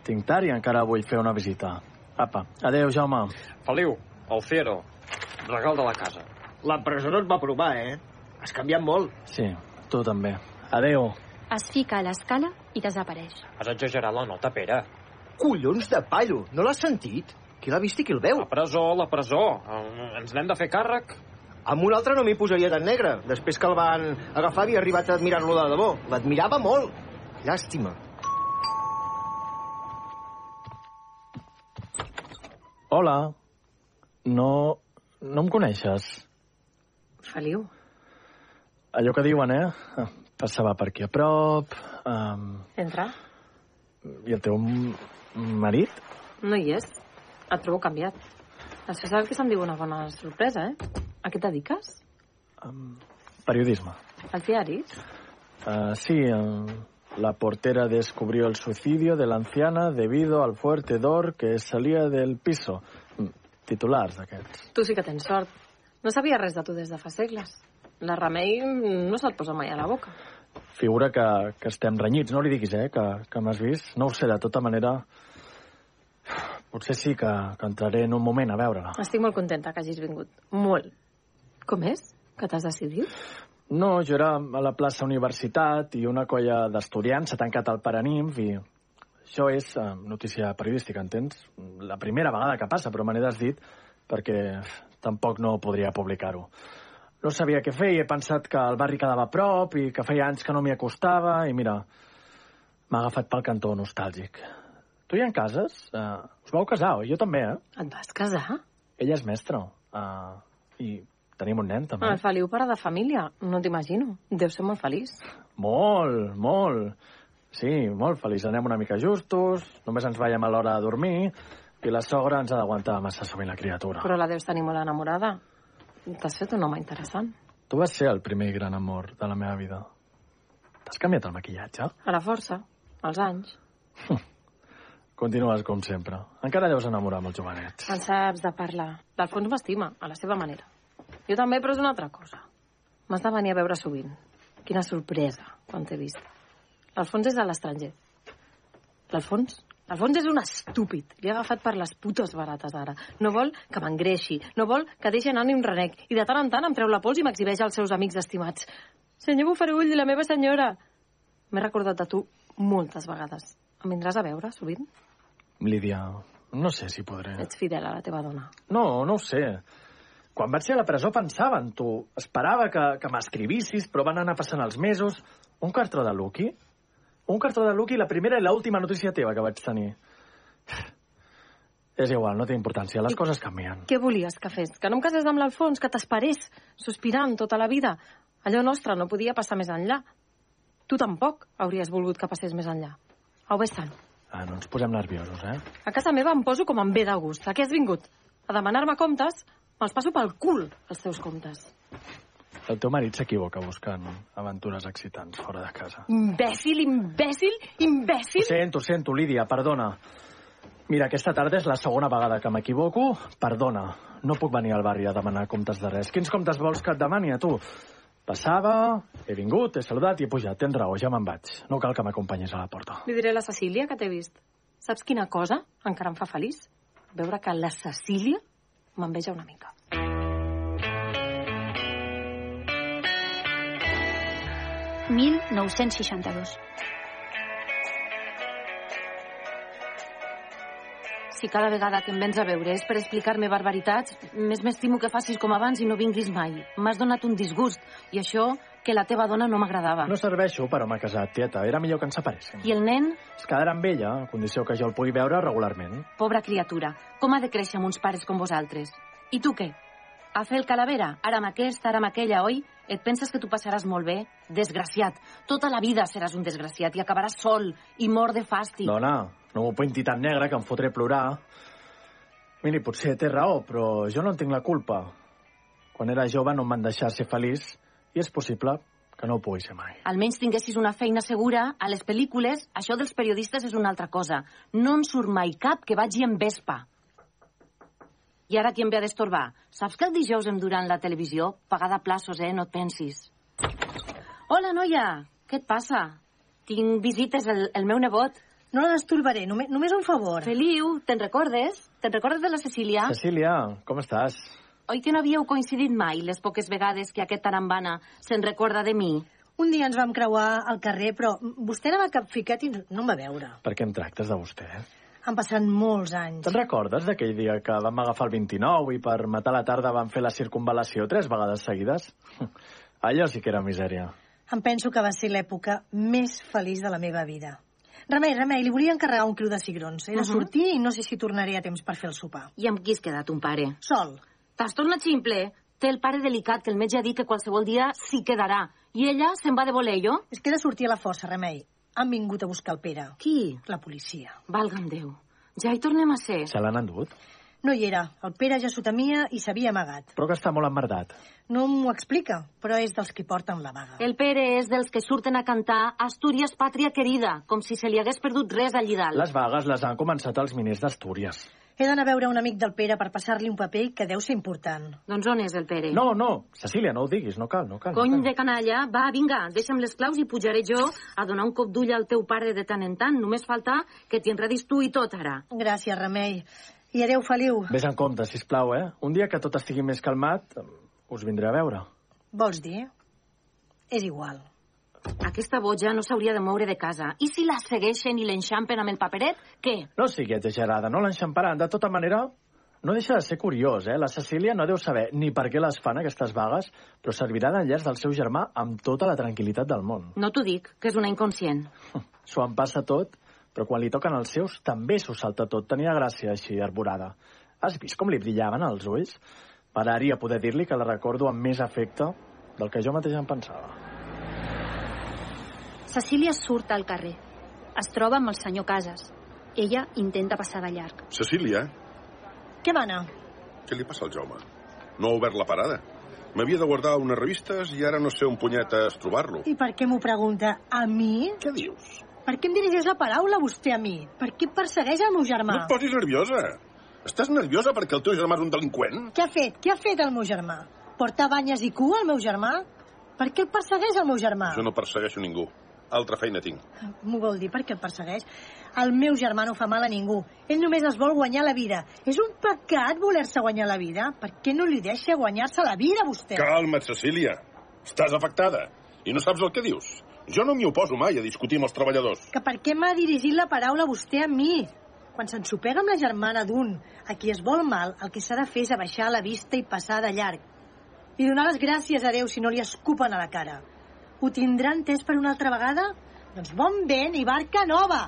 Tinc tard i encara vull fer una visita. Apa, adeu, Jaume. Feliu, el Fiero, regal de la casa. La presó no et va provar, eh? Has canviat molt. Sí, tu també. Adeu. Es fica a l'escala i desapareix. Has exagerat la nota, Pere. Collons de pallo, no l'has sentit? Qui l'ha vist i qui el veu? La presó, la presó. Eh, Ens n'hem de fer càrrec? Amb un altre no m'hi posaria tan negre. Després que el van agafar havia arribat a admirar-lo de debò. L'admirava molt. Llàstima. Hola. No... no em coneixes? Feliu. Allò que diuen, eh? Passava per aquí a prop... Um, Entra. I el teu marit? No hi és. Et trobo canviat. Això és el que se'n diu una bona sorpresa, eh? A què dediques? Periodisme. Als diaris? Uh, sí, uh, la portera descubrió el suicidio de la anciana debido al fuerte hedor que salía del piso. Mm, Titulars, d'aquests. Tu sí que tens sort. No sabia res de tu des de fa segles. La Remei no se't posa mai a la boca. Figura que, que estem renyits, no li diguis, eh, que, que m'has vist. No ho sé, de tota manera... Potser sí que, que entraré en un moment a veure-la. Estic molt contenta que hagis vingut. Molt. Com és? Que t'has decidit? No, jo era a la plaça Universitat i una colla d'estudiants s'ha tancat al Paranimf i això és eh, notícia periodística, entens? La primera vegada que passa, però me n'he desdit perquè tampoc no podria publicar-ho. No sabia què fer i he pensat que el barri quedava a prop i que feia anys que no m'hi acostava i mira, m'ha agafat pel cantó nostàlgic. Tu hi en cases? Uh, us vau casar, oi? Jo també, eh? Et vas casar? Ella és mestra. Uh, I tenim un nen, també. El Feliu pare de família. No t'imagino. Deu ser molt feliç. Molt, molt. Sí, molt feliç. Anem una mica justos, només ens veiem a l'hora de dormir i la sogra ens ha d'aguantar massa sovint la criatura. Però la deus tenir molt enamorada. T'has fet un home interessant. Tu vas ser el primer gran amor de la meva vida. T'has canviat el maquillatge? A la força. Als anys. Continues com sempre. Encara deus enamorar amb els jovenets. En saps de parlar. L'Alfons m'estima, a la seva manera. Jo també, però és una altra cosa. M'has de venir a veure sovint. Quina sorpresa, quan t'he vist. L'Alfons és de l'estranger. L'Alfons? L'Alfons és un estúpid. Li ha agafat per les putes barates, ara. No vol que m'engreixi. No vol que deixi anar ni un renec. I de tant en tant em treu la pols i m'exhibeix als seus amics estimats. Senyor Bufarull, la meva senyora. M'he recordat de tu moltes vegades. Em vindràs a veure, sovint? Lídia, no sé si podré. Ets fidel a la teva dona. No, no ho sé. Quan vaig ser a la presó pensava en tu. Esperava que, que m'escrivissis, però van anar passant els mesos. Un cartró de Lucky? Un cartró de Lucky, la primera i l'última notícia teva que vaig tenir. És igual, no té importància. Les coses canvien. Què volies que fes? Que no em casés amb l'Alfons? Que t'esperés, sospirant tota la vida? Allò nostre no podia passar més enllà. Tu tampoc hauries volgut que passés més enllà. Au, vés-te'n. Ah, no ens posem nerviosos, eh? A casa meva em poso com em ve de gust. A què has vingut? A demanar-me comptes? Me'ls passo pel cul, els teus comptes. El teu marit s'equivoca buscant aventures excitants fora de casa. Imbècil, imbècil, imbècil! Ho sento, ho sento, Lídia, perdona. Mira, aquesta tarda és la segona vegada que m'equivoco. Perdona, no puc venir al barri a demanar comptes de res. Quins comptes vols que et demani a tu? Passava, he vingut, he saludat i he pujat. Tens raó, ja me'n vaig. No cal que m'acompanyis a la porta. Li diré a la Cecília que t'he vist. Saps quina cosa encara em fa feliç? Veure que la Cecília m'enveja una mica. Mil nou-cents seixanta-dos. Si cada vegada que em vens a veure és per explicar-me barbaritats, més m'estimo que facis com abans i no vinguis mai. M'has donat un disgust, i això que la teva dona no m'agradava. No serveixo per home casat, tieta. Era millor que ens separéssim. I el nen? Es quedarà amb ella, a condició que jo el pugui veure regularment. Pobra criatura, com ha de créixer amb uns pares com vosaltres? I tu què? A fer el calavera? Ara amb aquesta, ara amb aquella, oi? Et penses que tu passaràs molt bé? Desgraciat. Tota la vida seràs un desgraciat i acabaràs sol i mort de fàstic. Dona, no m'ho pinti tan negre que em fotré plorar. Miri, potser té raó, però jo no en tinc la culpa. Quan era jove no em van deixar ser feliç i és possible Que no ho pugui ser mai. Almenys tinguessis una feina segura, a les pel·lícules, això dels periodistes és una altra cosa. No en surt mai cap que vagi en vespa. I ara qui em ve a destorbar? Saps que el dijous em duran la televisió? Pagada a plaços, eh? No et pensis. Hola, noia! Què et passa? Tinc visites, el, el meu nebot. No la destorbaré, només, només un favor. Feliu, te'n recordes? Te'n recordes de la Cecília? Cecília, com estàs? Oi que no havíeu coincidit mai les poques vegades que aquest tarambana se'n recorda de mi? Un dia ens vam creuar al carrer, però vostè anava capficat i no em va veure. Per què em tractes de vostè? Han passat molts anys. Te'n recordes d'aquell dia que vam agafar el 29 i per matar la tarda vam fer la circunvalació tres vegades seguides? Allò sí que era misèria. Em penso que va ser l'època més feliç de la meva vida. Remei, Remei, li volia encarregar un criu de cigrons. He de Uh -huh. sortir i no sé si tornaré a temps per fer el sopar. I amb qui has quedat, un pare? Sol. T'has tornat ximple? Té el pare delicat, que el metge ha dit que qualsevol dia s'hi quedarà. I ella se'n va de voler, jo? És que he de sortir a la força, Remei. Han vingut a buscar el Pere. Qui? La policia. Valga'm Déu. Ja hi tornem a ser. Se l'han endut? No hi era. El Pere ja s'ho temia i s'havia amagat. Però que està molt emmerdat. No m'ho explica, però és dels que porten la vaga. El Pere és dels que surten a cantar Astúries, pàtria querida, com si se li hagués perdut res allí dalt. Les vagues les han començat els miners d'Astúries. He d'anar a veure un amic del Pere per passar-li un paper que deu ser important. Doncs on és el Pere? No, no, Cecília, no ho diguis, no cal, no cal. Cony no cal. de canalla, va, vinga, deixa'm les claus i pujaré jo a donar un cop d'ull al teu pare de tant en tant. Només falta que t'hi enredis tu i tot, ara. Gràcies, Remei. I adeu, Feliu. Vés en compte, sisplau, eh? Un dia que tot estigui més calmat, us vindré a veure. Vols dir? És igual. Aquesta boja no s'hauria de moure de casa. I si la segueixen i l'enxampen amb el paperet, què? No sigui exagerada, no l'enxamparan. De tota manera, no deixa de ser curiós, eh? La Cecília no deu saber ni per què les fan, aquestes vagues, però servirà d'enllaç del seu germà amb tota la tranquil·litat del món. No t'ho dic, que és una inconscient. S'ho en passa tot, però quan li toquen els seus també s'ho salta tot. Tenia gràcia així, arborada. Has vist com li brillaven els ulls? M'agradaria poder dir-li que la recordo amb més afecte del que jo mateix em pensava. Cecília surt al carrer. Es troba amb el senyor Casas. Ella intenta passar de llarg. Cecília, Què mana? què li passa al Jaume? No ha obert la parada. M'havia de guardar unes revistes i ara no sé on punyetes trobar-lo. I per què m'ho pregunta? A mi? Què dius? Per què em dirigeix la paraula vostè a mi? Per què persegueix el meu germà? No et posis nerviosa. Estàs nerviosa perquè el teu germà és un delinqüent? Què ha fet? Què ha fet el meu germà? Portar banyes i cua al meu germà? Per què el persegueix el meu germà? Jo no persegueixo ningú. Altra feina tinc. M'ho vol dir per què el persegueix? El meu germà no fa mal a ningú. Ell només es vol guanyar la vida. És un pecat voler-se guanyar la vida? Per què no li deixa guanyar-se la vida, vostè? Calma't, Cecília. Estàs afectada. I no saps el que dius. Jo no m'hi oposo mai a discutir amb els treballadors. Que per què m'ha dirigit la paraula vostè a mi? Quan s'ensopega amb la germana d'un a qui es vol mal, el que s'ha de fer és abaixar la vista i passar de llarg. I donar les gràcies a Déu si no li escupen a la cara. Ho tindrà entès per una altra vegada? Doncs bon vent i barca nova!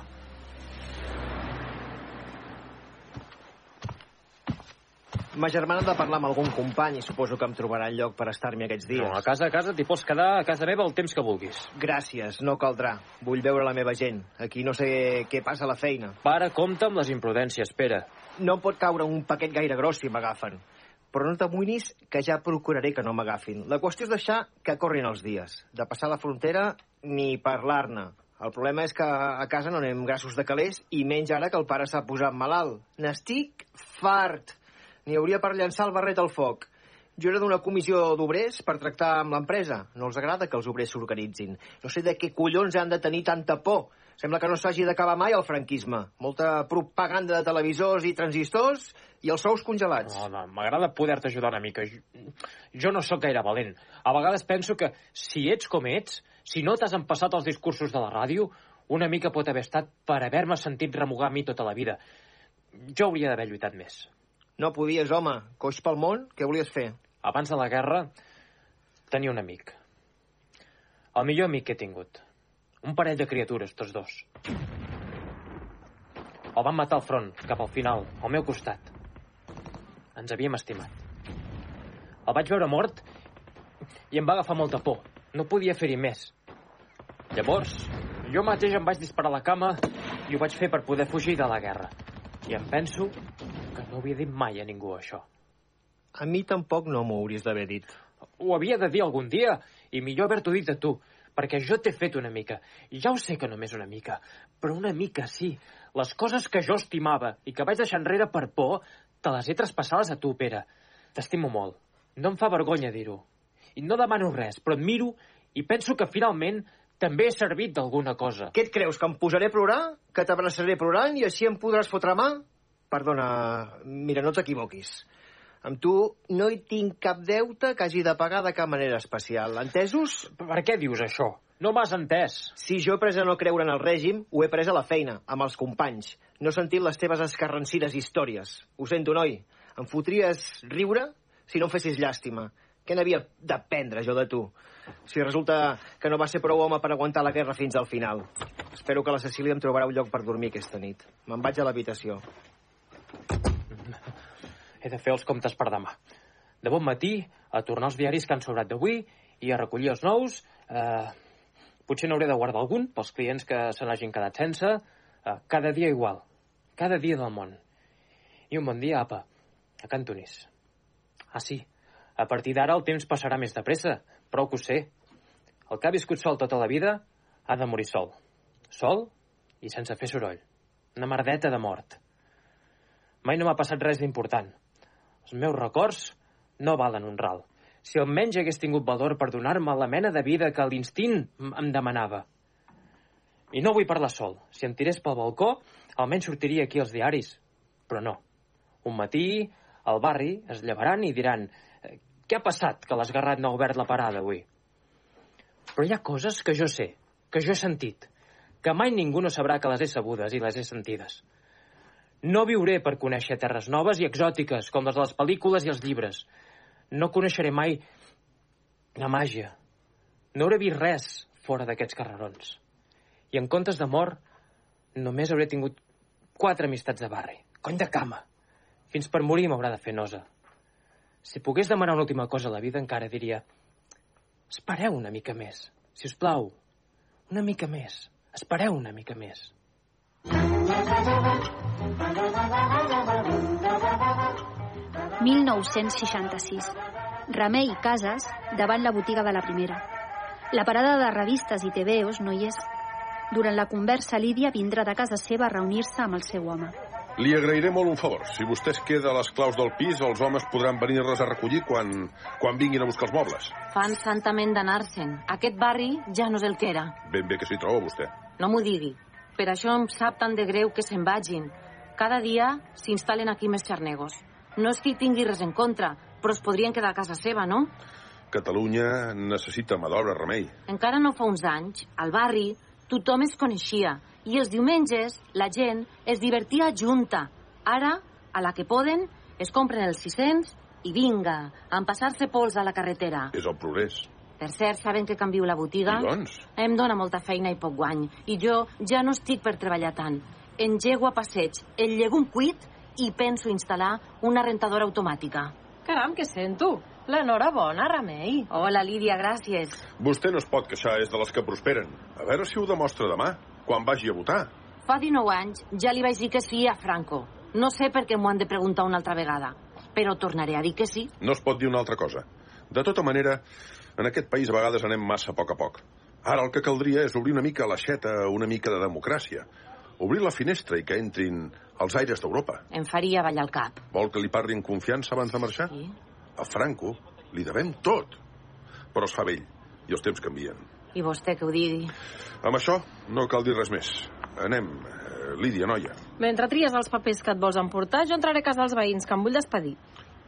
Ma germana ha de parlar amb algun company i suposo que em trobarà lloc per estar-m'hi aquests dies. No, a casa a casa t'hi pots quedar a casa meva el temps que vulguis. Gràcies, no caldrà. Vull veure la meva gent. Aquí no sé què passa a la feina. Para, compta amb les imprudències, Pere. No pot caure un paquet gaire gros si m'agafen. Però no t'amoïnis que ja procuraré que no m'agafin. La qüestió és deixar que corrin els dies. De passar la frontera ni parlar-ne. El problema és que a casa no anem grassos de calés i menys ara que el pare s'ha posat malalt. N'estic fart. N'hi hauria per llançar el barret al foc. Jo era d'una comissió d'obrers per tractar amb l'empresa. No els agrada que els obrers s'organitzin. No sé de què collons han de tenir tanta por. Sembla que no s'hagi d'acabar mai el franquisme. Molta propaganda de televisors i transistors i els sous congelats. No, no, m'agrada poder-te ajudar una mica. Jo, jo no sóc gaire valent. A vegades penso que si ets com ets, si no t'has empassat els discursos de la ràdio, una mica pot haver estat per haver-me sentit remugar a mi tota la vida. Jo hauria d'haver lluitat més. No podies, home. Coix pel món, què volies fer? Abans de la guerra, tenia un amic. El millor amic que he tingut. Un parell de criatures, tots dos. El van matar al front, cap al final, al meu costat. Ens havíem estimat. El vaig veure mort i em va agafar molta por. No podia fer-hi més. Llavors, jo mateix em vaig disparar a la cama i ho vaig fer per poder fugir de la guerra. I em penso que no havia dit mai a ningú això. A mi tampoc no m'ho hauries d'haver dit. Ho havia de dir algun dia I millor haver-t'ho dit a tu, perquè jo t'he fet una mica. Ja ho sé que només una mica, però una mica sí. Les coses que jo estimava i que vaig deixar enrere per por, te les he traspassades a tu, Pere. T'estimo molt. No em fa vergonya dir-ho. I no demano res, però et miro i penso que finalment també he servit d'alguna cosa. Què et creus, que em posaré a plorar? Que t'abraçaré plorant i així em podràs fotre mà? Perdona, mira, no t'equivoquis. Amb tu no hi tinc cap deute que hagi de pagar de cap manera especial. Entesos? Per què dius això? No m'has entès. Si jo he pres a no creure en el règim, ho he pres a la feina, amb els companys. No he sentit les teves escarrancides històries. Ho sento, noi. Em fotries riure si no em fessis llàstima. Què n'havia d'aprendre jo de tu? Si resulta que no va ser prou home per aguantar la guerra fins al final. Espero que la Cecília em trobarà un lloc per dormir aquesta nit. Me'n vaig a l'habitació. He de fer els comptes per demà. De bon matí, a tornar els diaris que han sobrat d'avui i a recollir els nous. Eh, potser n'hauré de guardar algun pels clients que se n'hagin quedat sense. Eh, cada dia igual. Cada dia del món. I un bon dia, apa, a Cantonís. Ah, sí, a partir d'ara el temps passarà més de pressa, prou que ho sé. El que ha viscut sol tota la vida ha de morir sol. Sol i sense fer soroll. Una merdeta de mort. Mai no m'ha passat res d'important. Els meus records no valen un ral. Si almenys hagués tingut valor per donar-me la mena de vida que l'instint em demanava. I no vull parlar sol. Si em tirés pel balcó, almenys sortiria aquí als diaris. Però no. Un matí, al barri, es llevaran i diran «Eh, què ha passat que l'esgarrat no ha obert la parada avui? Però hi ha coses que jo sé, que jo he sentit, que mai ningú no sabrà que les he sabudes i les he sentides. No viuré per conèixer terres noves i exòtiques, com les de les pel·lícules i els llibres. No coneixeré mai la màgia. No hauré vist res fora d'aquests carrerons. I en comptes d'amor, només hauré tingut quatre amistats de barri. Cony de cama. Fins per morir m'haurà de fer nosa. Si pogués demanar una última cosa a la vida, encara diria espereu una mica més, si us plau. Una mica més. Espereu una mica més. 1966. Remei Casas davant la botiga de la primera. La parada de revistes i TVOs no hi és. Durant la conversa, Lídia vindrà de casa seva a reunir-se amb el seu home. Li agrairé molt un favor. Si vostè es queda a les claus del pis, els homes podran venir-les a recollir quan, quan vinguin a buscar els mobles. Fan santament d'anar-se'n. Aquest barri ja no és el que era. Ben bé que s'hi troba, vostè. No m'ho digui. Per això em sap tan de greu que se'n vagin. Cada dia s'instal·len aquí més xarnegos. No és que hi tingui res en contra, però es podrien quedar a casa seva, no? Catalunya necessita mà d'obra, remei. Encara no fa uns anys, al barri, tothom es coneixia i els diumenges la gent es divertia junta. Ara, a la que poden, es compren els 600 i vinga, a empassar-se pols a la carretera. És el progrés. Per cert, saben que canvio la botiga? I doncs? Em dóna molta feina i poc guany. I jo ja no estic per treballar tant. Engego a passeig el llegum cuit i penso instal·lar una rentadora automàtica. Caram, què sento? L'enhorabona, Remei. Hola, Lídia, gràcies. Vostè no es pot queixar, és de les que prosperen. A veure si ho demostra demà, quan vagi a votar. Fa 19 anys ja li vaig dir que sí a Franco. No sé per què m'ho han de preguntar una altra vegada, però tornaré a dir que sí. No es pot dir una altra cosa. De tota manera, en aquest país a vegades anem massa a poc a poc. Ara el que caldria és obrir una mica l'aixeta, una mica de democràcia. Obrir la finestra i que entrin els aires d'Europa. Em faria ballar el cap. Vol que li parli en confiança abans de marxar? Sí. A Franco li devem tot. Però es fa vell i els temps canvien. I vostè que ho digui. Amb això no cal dir res més. Anem, eh, Lídia, noia. Mentre tries els papers que et vols emportar, jo entraré a casa dels veïns, que em vull despedir.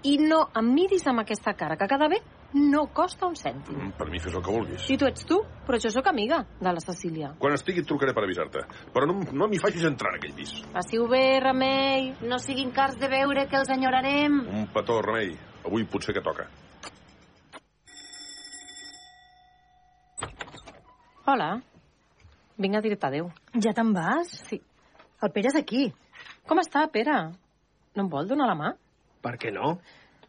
I no em miris amb aquesta cara, que cada bé no costa un cèntim. Mm, Per mi fes el que vulguis. Si tu ets tu, però jo sóc amiga de la Cecília. Quan estigui et trucaré per avisar-te. Però no, no m'hi facis entrar en aquell pis. Passi-ho bé, Remei. No siguin cars de veure que els enyorarem. Un petó, remei. Avui potser que toca. Hola. Vinc a dir-te adéu. Ja te'n vas? Sí. El Pere és aquí. Com està, Pere? No em vol donar la mà? Per què no?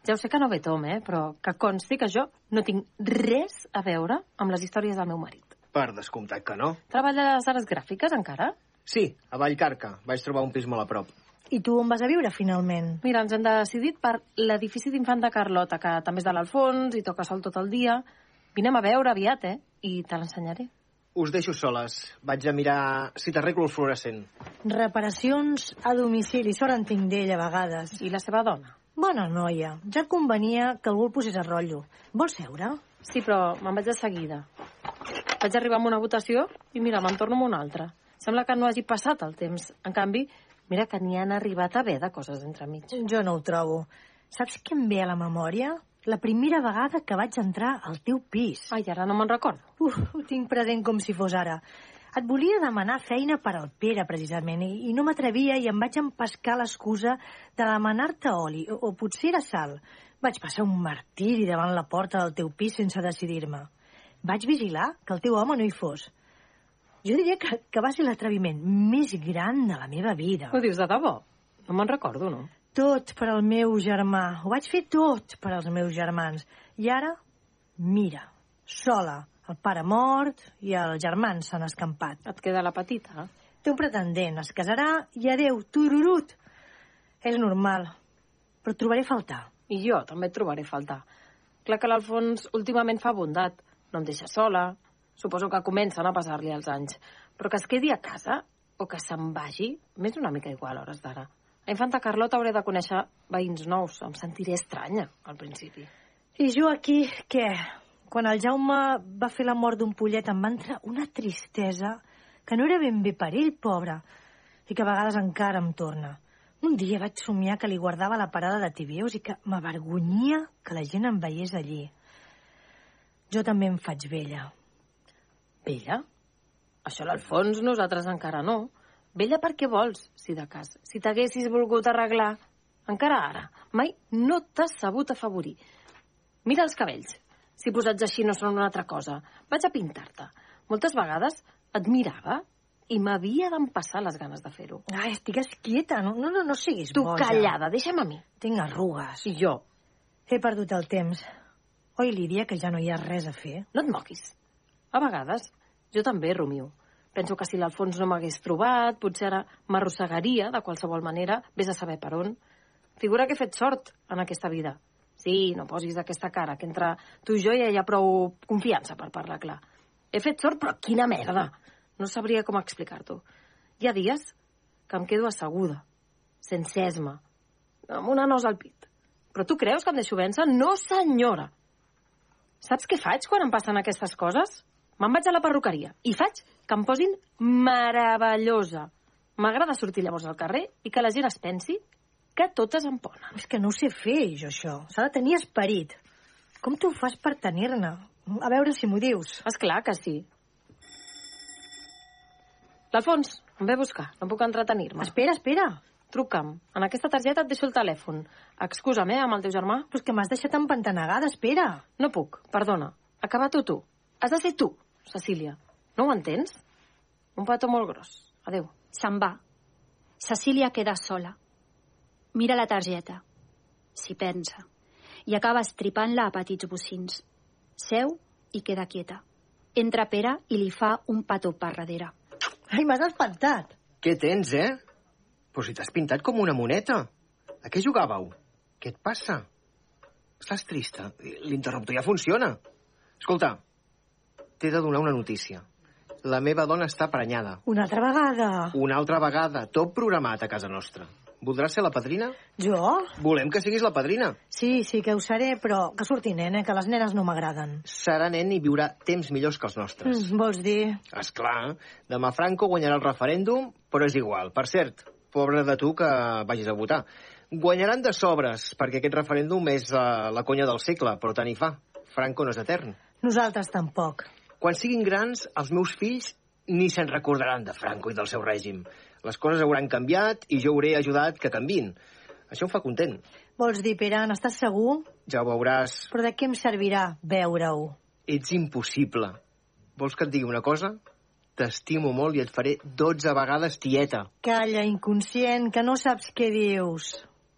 Ja ho sé que no ve Tom, eh? Però que consti que jo no tinc res a veure amb les històries del meu marit. Per descomptat que no. Treballa a les arts gràfiques, encara? Sí, a Vallcarca. Vaig trobar un pis molt a prop. I tu on vas a viure, finalment? Mira, ens hem decidit per l'edifici d'infant de Carlota, que també és de l'Alfons i toca sol tot el dia. Vinem a veure aviat, eh? I te l'ensenyaré. Us deixo soles. Vaig a mirar si t'arreglo el fluorescent. Reparacions a domicili, sort en tinc d'ell a vegades. I la seva dona? Bona noia. Ja convenia que algú el posés a rotllo. Vols seure? Sí, però me'n vaig de seguida. Vaig arribar amb una votació i mira, me'n torno una altra. Sembla que no hagi passat el temps. En canvi, mira que n'hi han arribat a haver de coses entremig. Jo no ho trobo. Saps què em ve a la memòria? La primera vegada que vaig entrar al teu pis. Ai, ara no me'n recordo. Uf, ho tinc present com si fos ara. Et volia demanar feina per al Pere, precisament, i, i no m'atrevia i em vaig empescar l'excusa de demanar-te oli, o, o potser era sal. Vaig passar un martiri davant la porta del teu pis sense decidir-me. Vaig vigilar que el teu home no hi fos. Jo diria que, que va ser l'atreviment més gran de la meva vida. Ho dius de debò? No me'n recordo, no? Tot per al meu germà. Ho vaig fer tot per als meus germans. I ara, mira, sola. El pare mort i els germans s'han escampat. Et queda la petita? Té un pretendent, es casarà i adeu, tururut. És normal, però et trobaré faltar. I jo també et trobaré faltar. Clar que l'Alfons últimament fa bondat. No em deixa sola. Suposo que comencen a passar-li els anys. Però que es quedi a casa o que se'n vagi, m'és una mica igual a hores d'ara. A Infanta Carlota hauré de conèixer veïns nous. Em sentiré estranya, al principi. I jo aquí, què? Quan el Jaume va fer la mort d'un pollet em va entrar una tristesa que no era ben bé per ell, pobre, i que a vegades encara em torna. Un dia vaig somiar que li guardava la parada de Tibius i que m'avergonyia que la gent em veiés allí. Jo també em faig vella. Vella? Això l'Alfons nosaltres encara no. Vella per què vols, si de cas? Si t'haguessis volgut arreglar, encara ara, mai no t'has sabut afavorir. Mira els cabells. Si posats així no són una altra cosa. Vaig a pintar-te. Moltes vegades et mirava i m'havia d'empassar les ganes de fer-ho. Ai, estigues quieta, no, no, no, no siguis Tu boja. callada, deixa'm a mi. Tinc arrugues. I jo? He perdut el temps. Oi, Lídia, que ja no hi ha res a fer? No et moquis. A vegades, jo també rumio. Penso que si l'Alfons no m'hagués trobat, potser ara m'arrossegaria de qualsevol manera, vés a saber per on. Figura que he fet sort en aquesta vida. Sí, no posis d'aquesta cara, que entre tu i jo ja hi ha prou confiança per parlar clar. He fet sort, però quina merda! No sabria com explicar-t'ho. Hi ha dies que em quedo asseguda, sense esma, amb una nos al pit. Però tu creus que em deixo vèncer? No, senyora! Saps què faig quan em passen aquestes coses? Me'n vaig a la perruqueria i faig que em posin meravellosa. M'agrada sortir llavors al carrer i que la gent es pensi que totes em ponen. És que no ho sé fer, jo, això. S'ha de tenir esperit. Com t'ho fas per tenir-ne? A veure si m'ho dius. És clar que sí. L'Alfons, em ve a buscar. No puc entretenir-me. Espera, espera. Truca'm. En aquesta targeta et deixo el telèfon. Excusa'm, eh, amb el teu germà. Però és que m'has deixat empantanegada, espera. No puc, perdona. Acaba-t'ho tu. Has de ser tu, Cecília. No ho entens? Un petó molt gros. Adéu. Se'n va. Cecília queda sola. Mira la targeta. S'hi pensa. I acaba estripant-la a petits bocins. Seu i queda quieta. Entra Pere i li fa un petó per darrere. Ai, m'has espantat. Què tens, eh? Però si t'has pintat com una moneta. A què jugàveu? Què et passa? Estàs trista? L'interruptor ja funciona. Escolta, t'he de donar una notícia. La meva dona està prenyada. Una altra vegada. Una altra vegada, tot programat a casa nostra. Voldràs ser la padrina? Jo? Volem que siguis la padrina. Sí, sí que ho seré, però que surti nen, eh, que les nenes no m'agraden. Serà nen i viurà temps millors que els nostres. Mm, vols dir? És clar, demà Franco guanyarà el referèndum, però és igual. Per cert, pobre de tu que vagis a votar. Guanyaran de sobres, perquè aquest referèndum és uh, la conya del segle, però tant hi fa. Franco no és etern. Nosaltres tampoc. Quan siguin grans, els meus fills ni se'n recordaran de Franco i del seu règim. Les coses hauran canviat i jo hauré ajudat que canvin. Això em fa content. Vols dir, Pere, n'estàs segur? Ja ho veuràs. Però de què em servirà veure-ho? Ets impossible. Vols que et digui una cosa? T'estimo molt i et faré 12 vegades tieta. Calla, inconscient, que no saps què dius.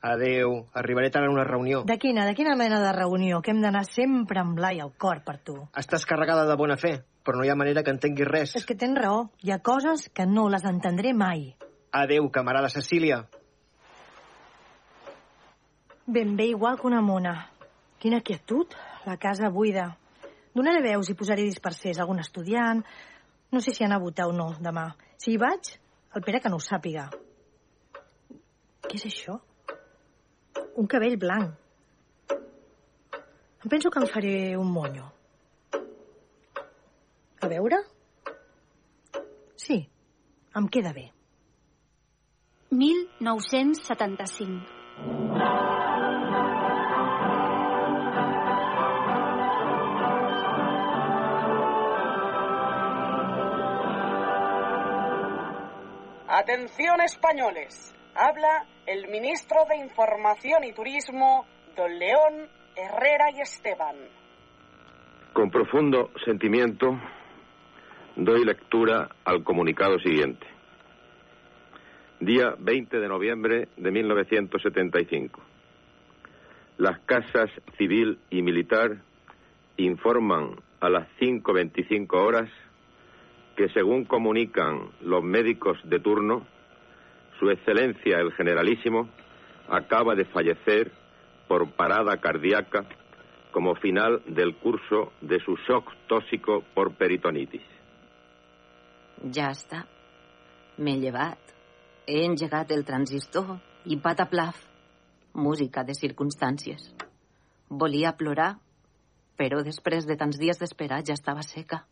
Adeu, arribaré tard a una reunió. De quina, de quina mena de reunió? Que hem d'anar sempre amb l'ai al cor per tu. Estàs carregada de bona fe, però no hi ha manera que entenguis res. És que tens raó. Hi ha coses que no les entendré mai. Adeu, camarada Cecília. Ben bé igual que una mona. Quina quietud, la casa buida. Donaré veus i posaré dispersers algun estudiant. No sé si han a votar o no demà. Si hi vaig, el Pere que no ho sàpiga. Què és això? Un cabell blanc. Em penso que em faré un monyo. A veure? Sí, em queda bé. 1975. Atención españoles. Habla el ministro de Información y Turismo, don León Herrera y Esteban. Con profundo sentimiento doy lectura al comunicado siguiente. Día 20 de noviembre de 1975. Las casas civil y militar informan a las 5.25 horas que según comunican los médicos de turno, Su Excelencia el Generalísimo acaba de fallecer por parada cardíaca como final del curso de su shock tóxico por peritonitis. Ja està. M'he llevat. He engegat el transistor i pataplaf. Música de circumstàncies. Volia plorar, però després de tants dies d'esperar ja estava seca.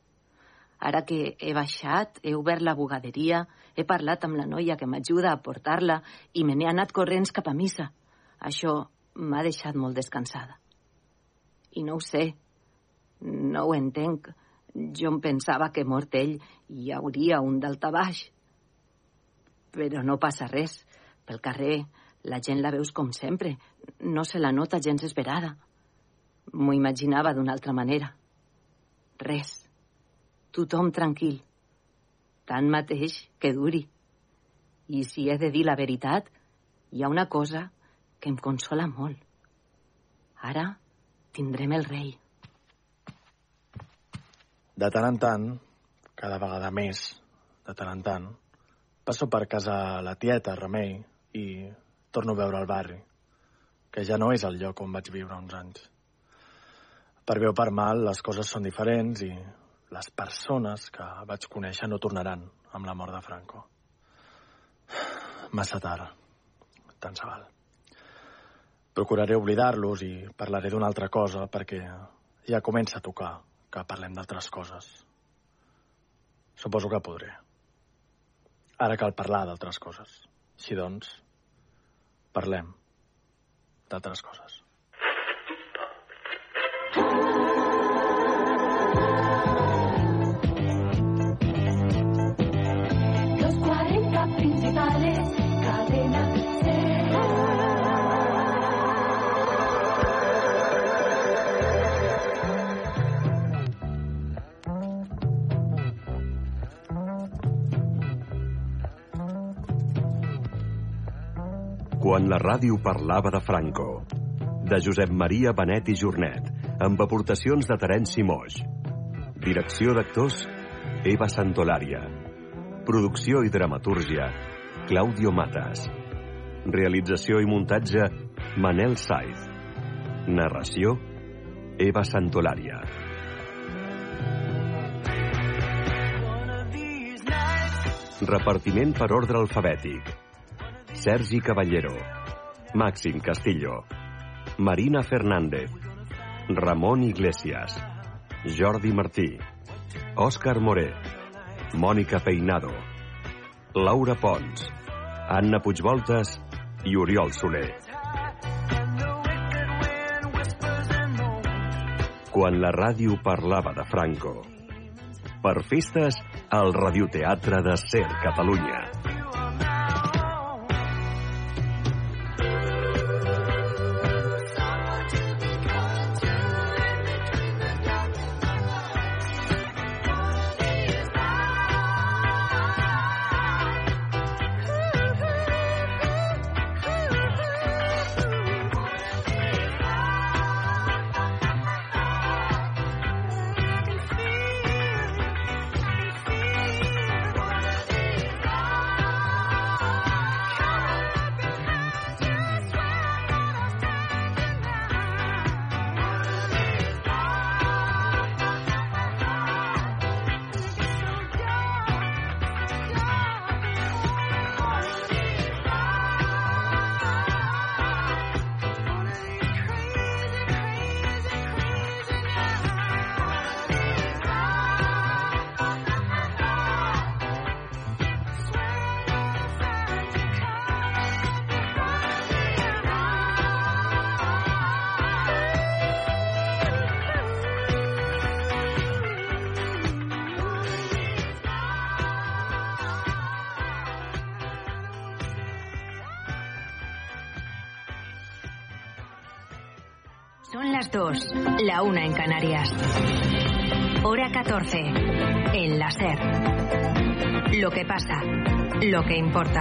Ara que he baixat, he obert la bugaderia, he parlat amb la noia que m'ajuda a portar-la i me n'he anat corrents cap a missa. Això m'ha deixat molt descansada. I no ho sé. No ho entenc. Jo em pensava que mort ell hi hauria un daltabaix. Però no passa res. Pel carrer la gent la veus com sempre. No se la nota gens esperada. M'ho imaginava d'una altra manera. Res. Tothom tranquil. Tant mateix que duri. I si he de dir la veritat, hi ha una cosa que em consola molt. Ara tindrem el rei. De tant en tant, cada vegada més, de tant en tant, passo per casa la tieta, Remei, i torno a veure el barri, que ja no és el lloc on vaig viure uns anys. Per bé o per mal, les coses són diferents i les persones que vaig conèixer no tornaran amb la mort de Franco. Massa tard. Tant se val. Procuraré oblidar-los i parlaré d'una altra cosa perquè ja comença a tocar que parlem d'altres coses. Suposo que podré. Ara cal parlar d'altres coses. Així doncs, parlem d'altres coses. Quan la ràdio parlava de Franco, de Josep Maria Benet i Jornet, amb aportacions de Terenci Moix. Direcció d'actors, Eva Santolària. Producció i dramatúrgia, Claudio Matas. Realització i muntatge, Manel Saiz. Narració, Eva Santolària. Repartiment per ordre alfabètic. Sergi Caballero, Màxim Castillo, Marina Fernández, Ramon Iglesias, Jordi Martí, Òscar Moré, Mònica Peinado, Laura Pons, Anna Puigvoltes i Oriol Soler. Quan la ràdio parlava de Franco. Per festes, al Radioteatre de Ser Catalunya. te importa.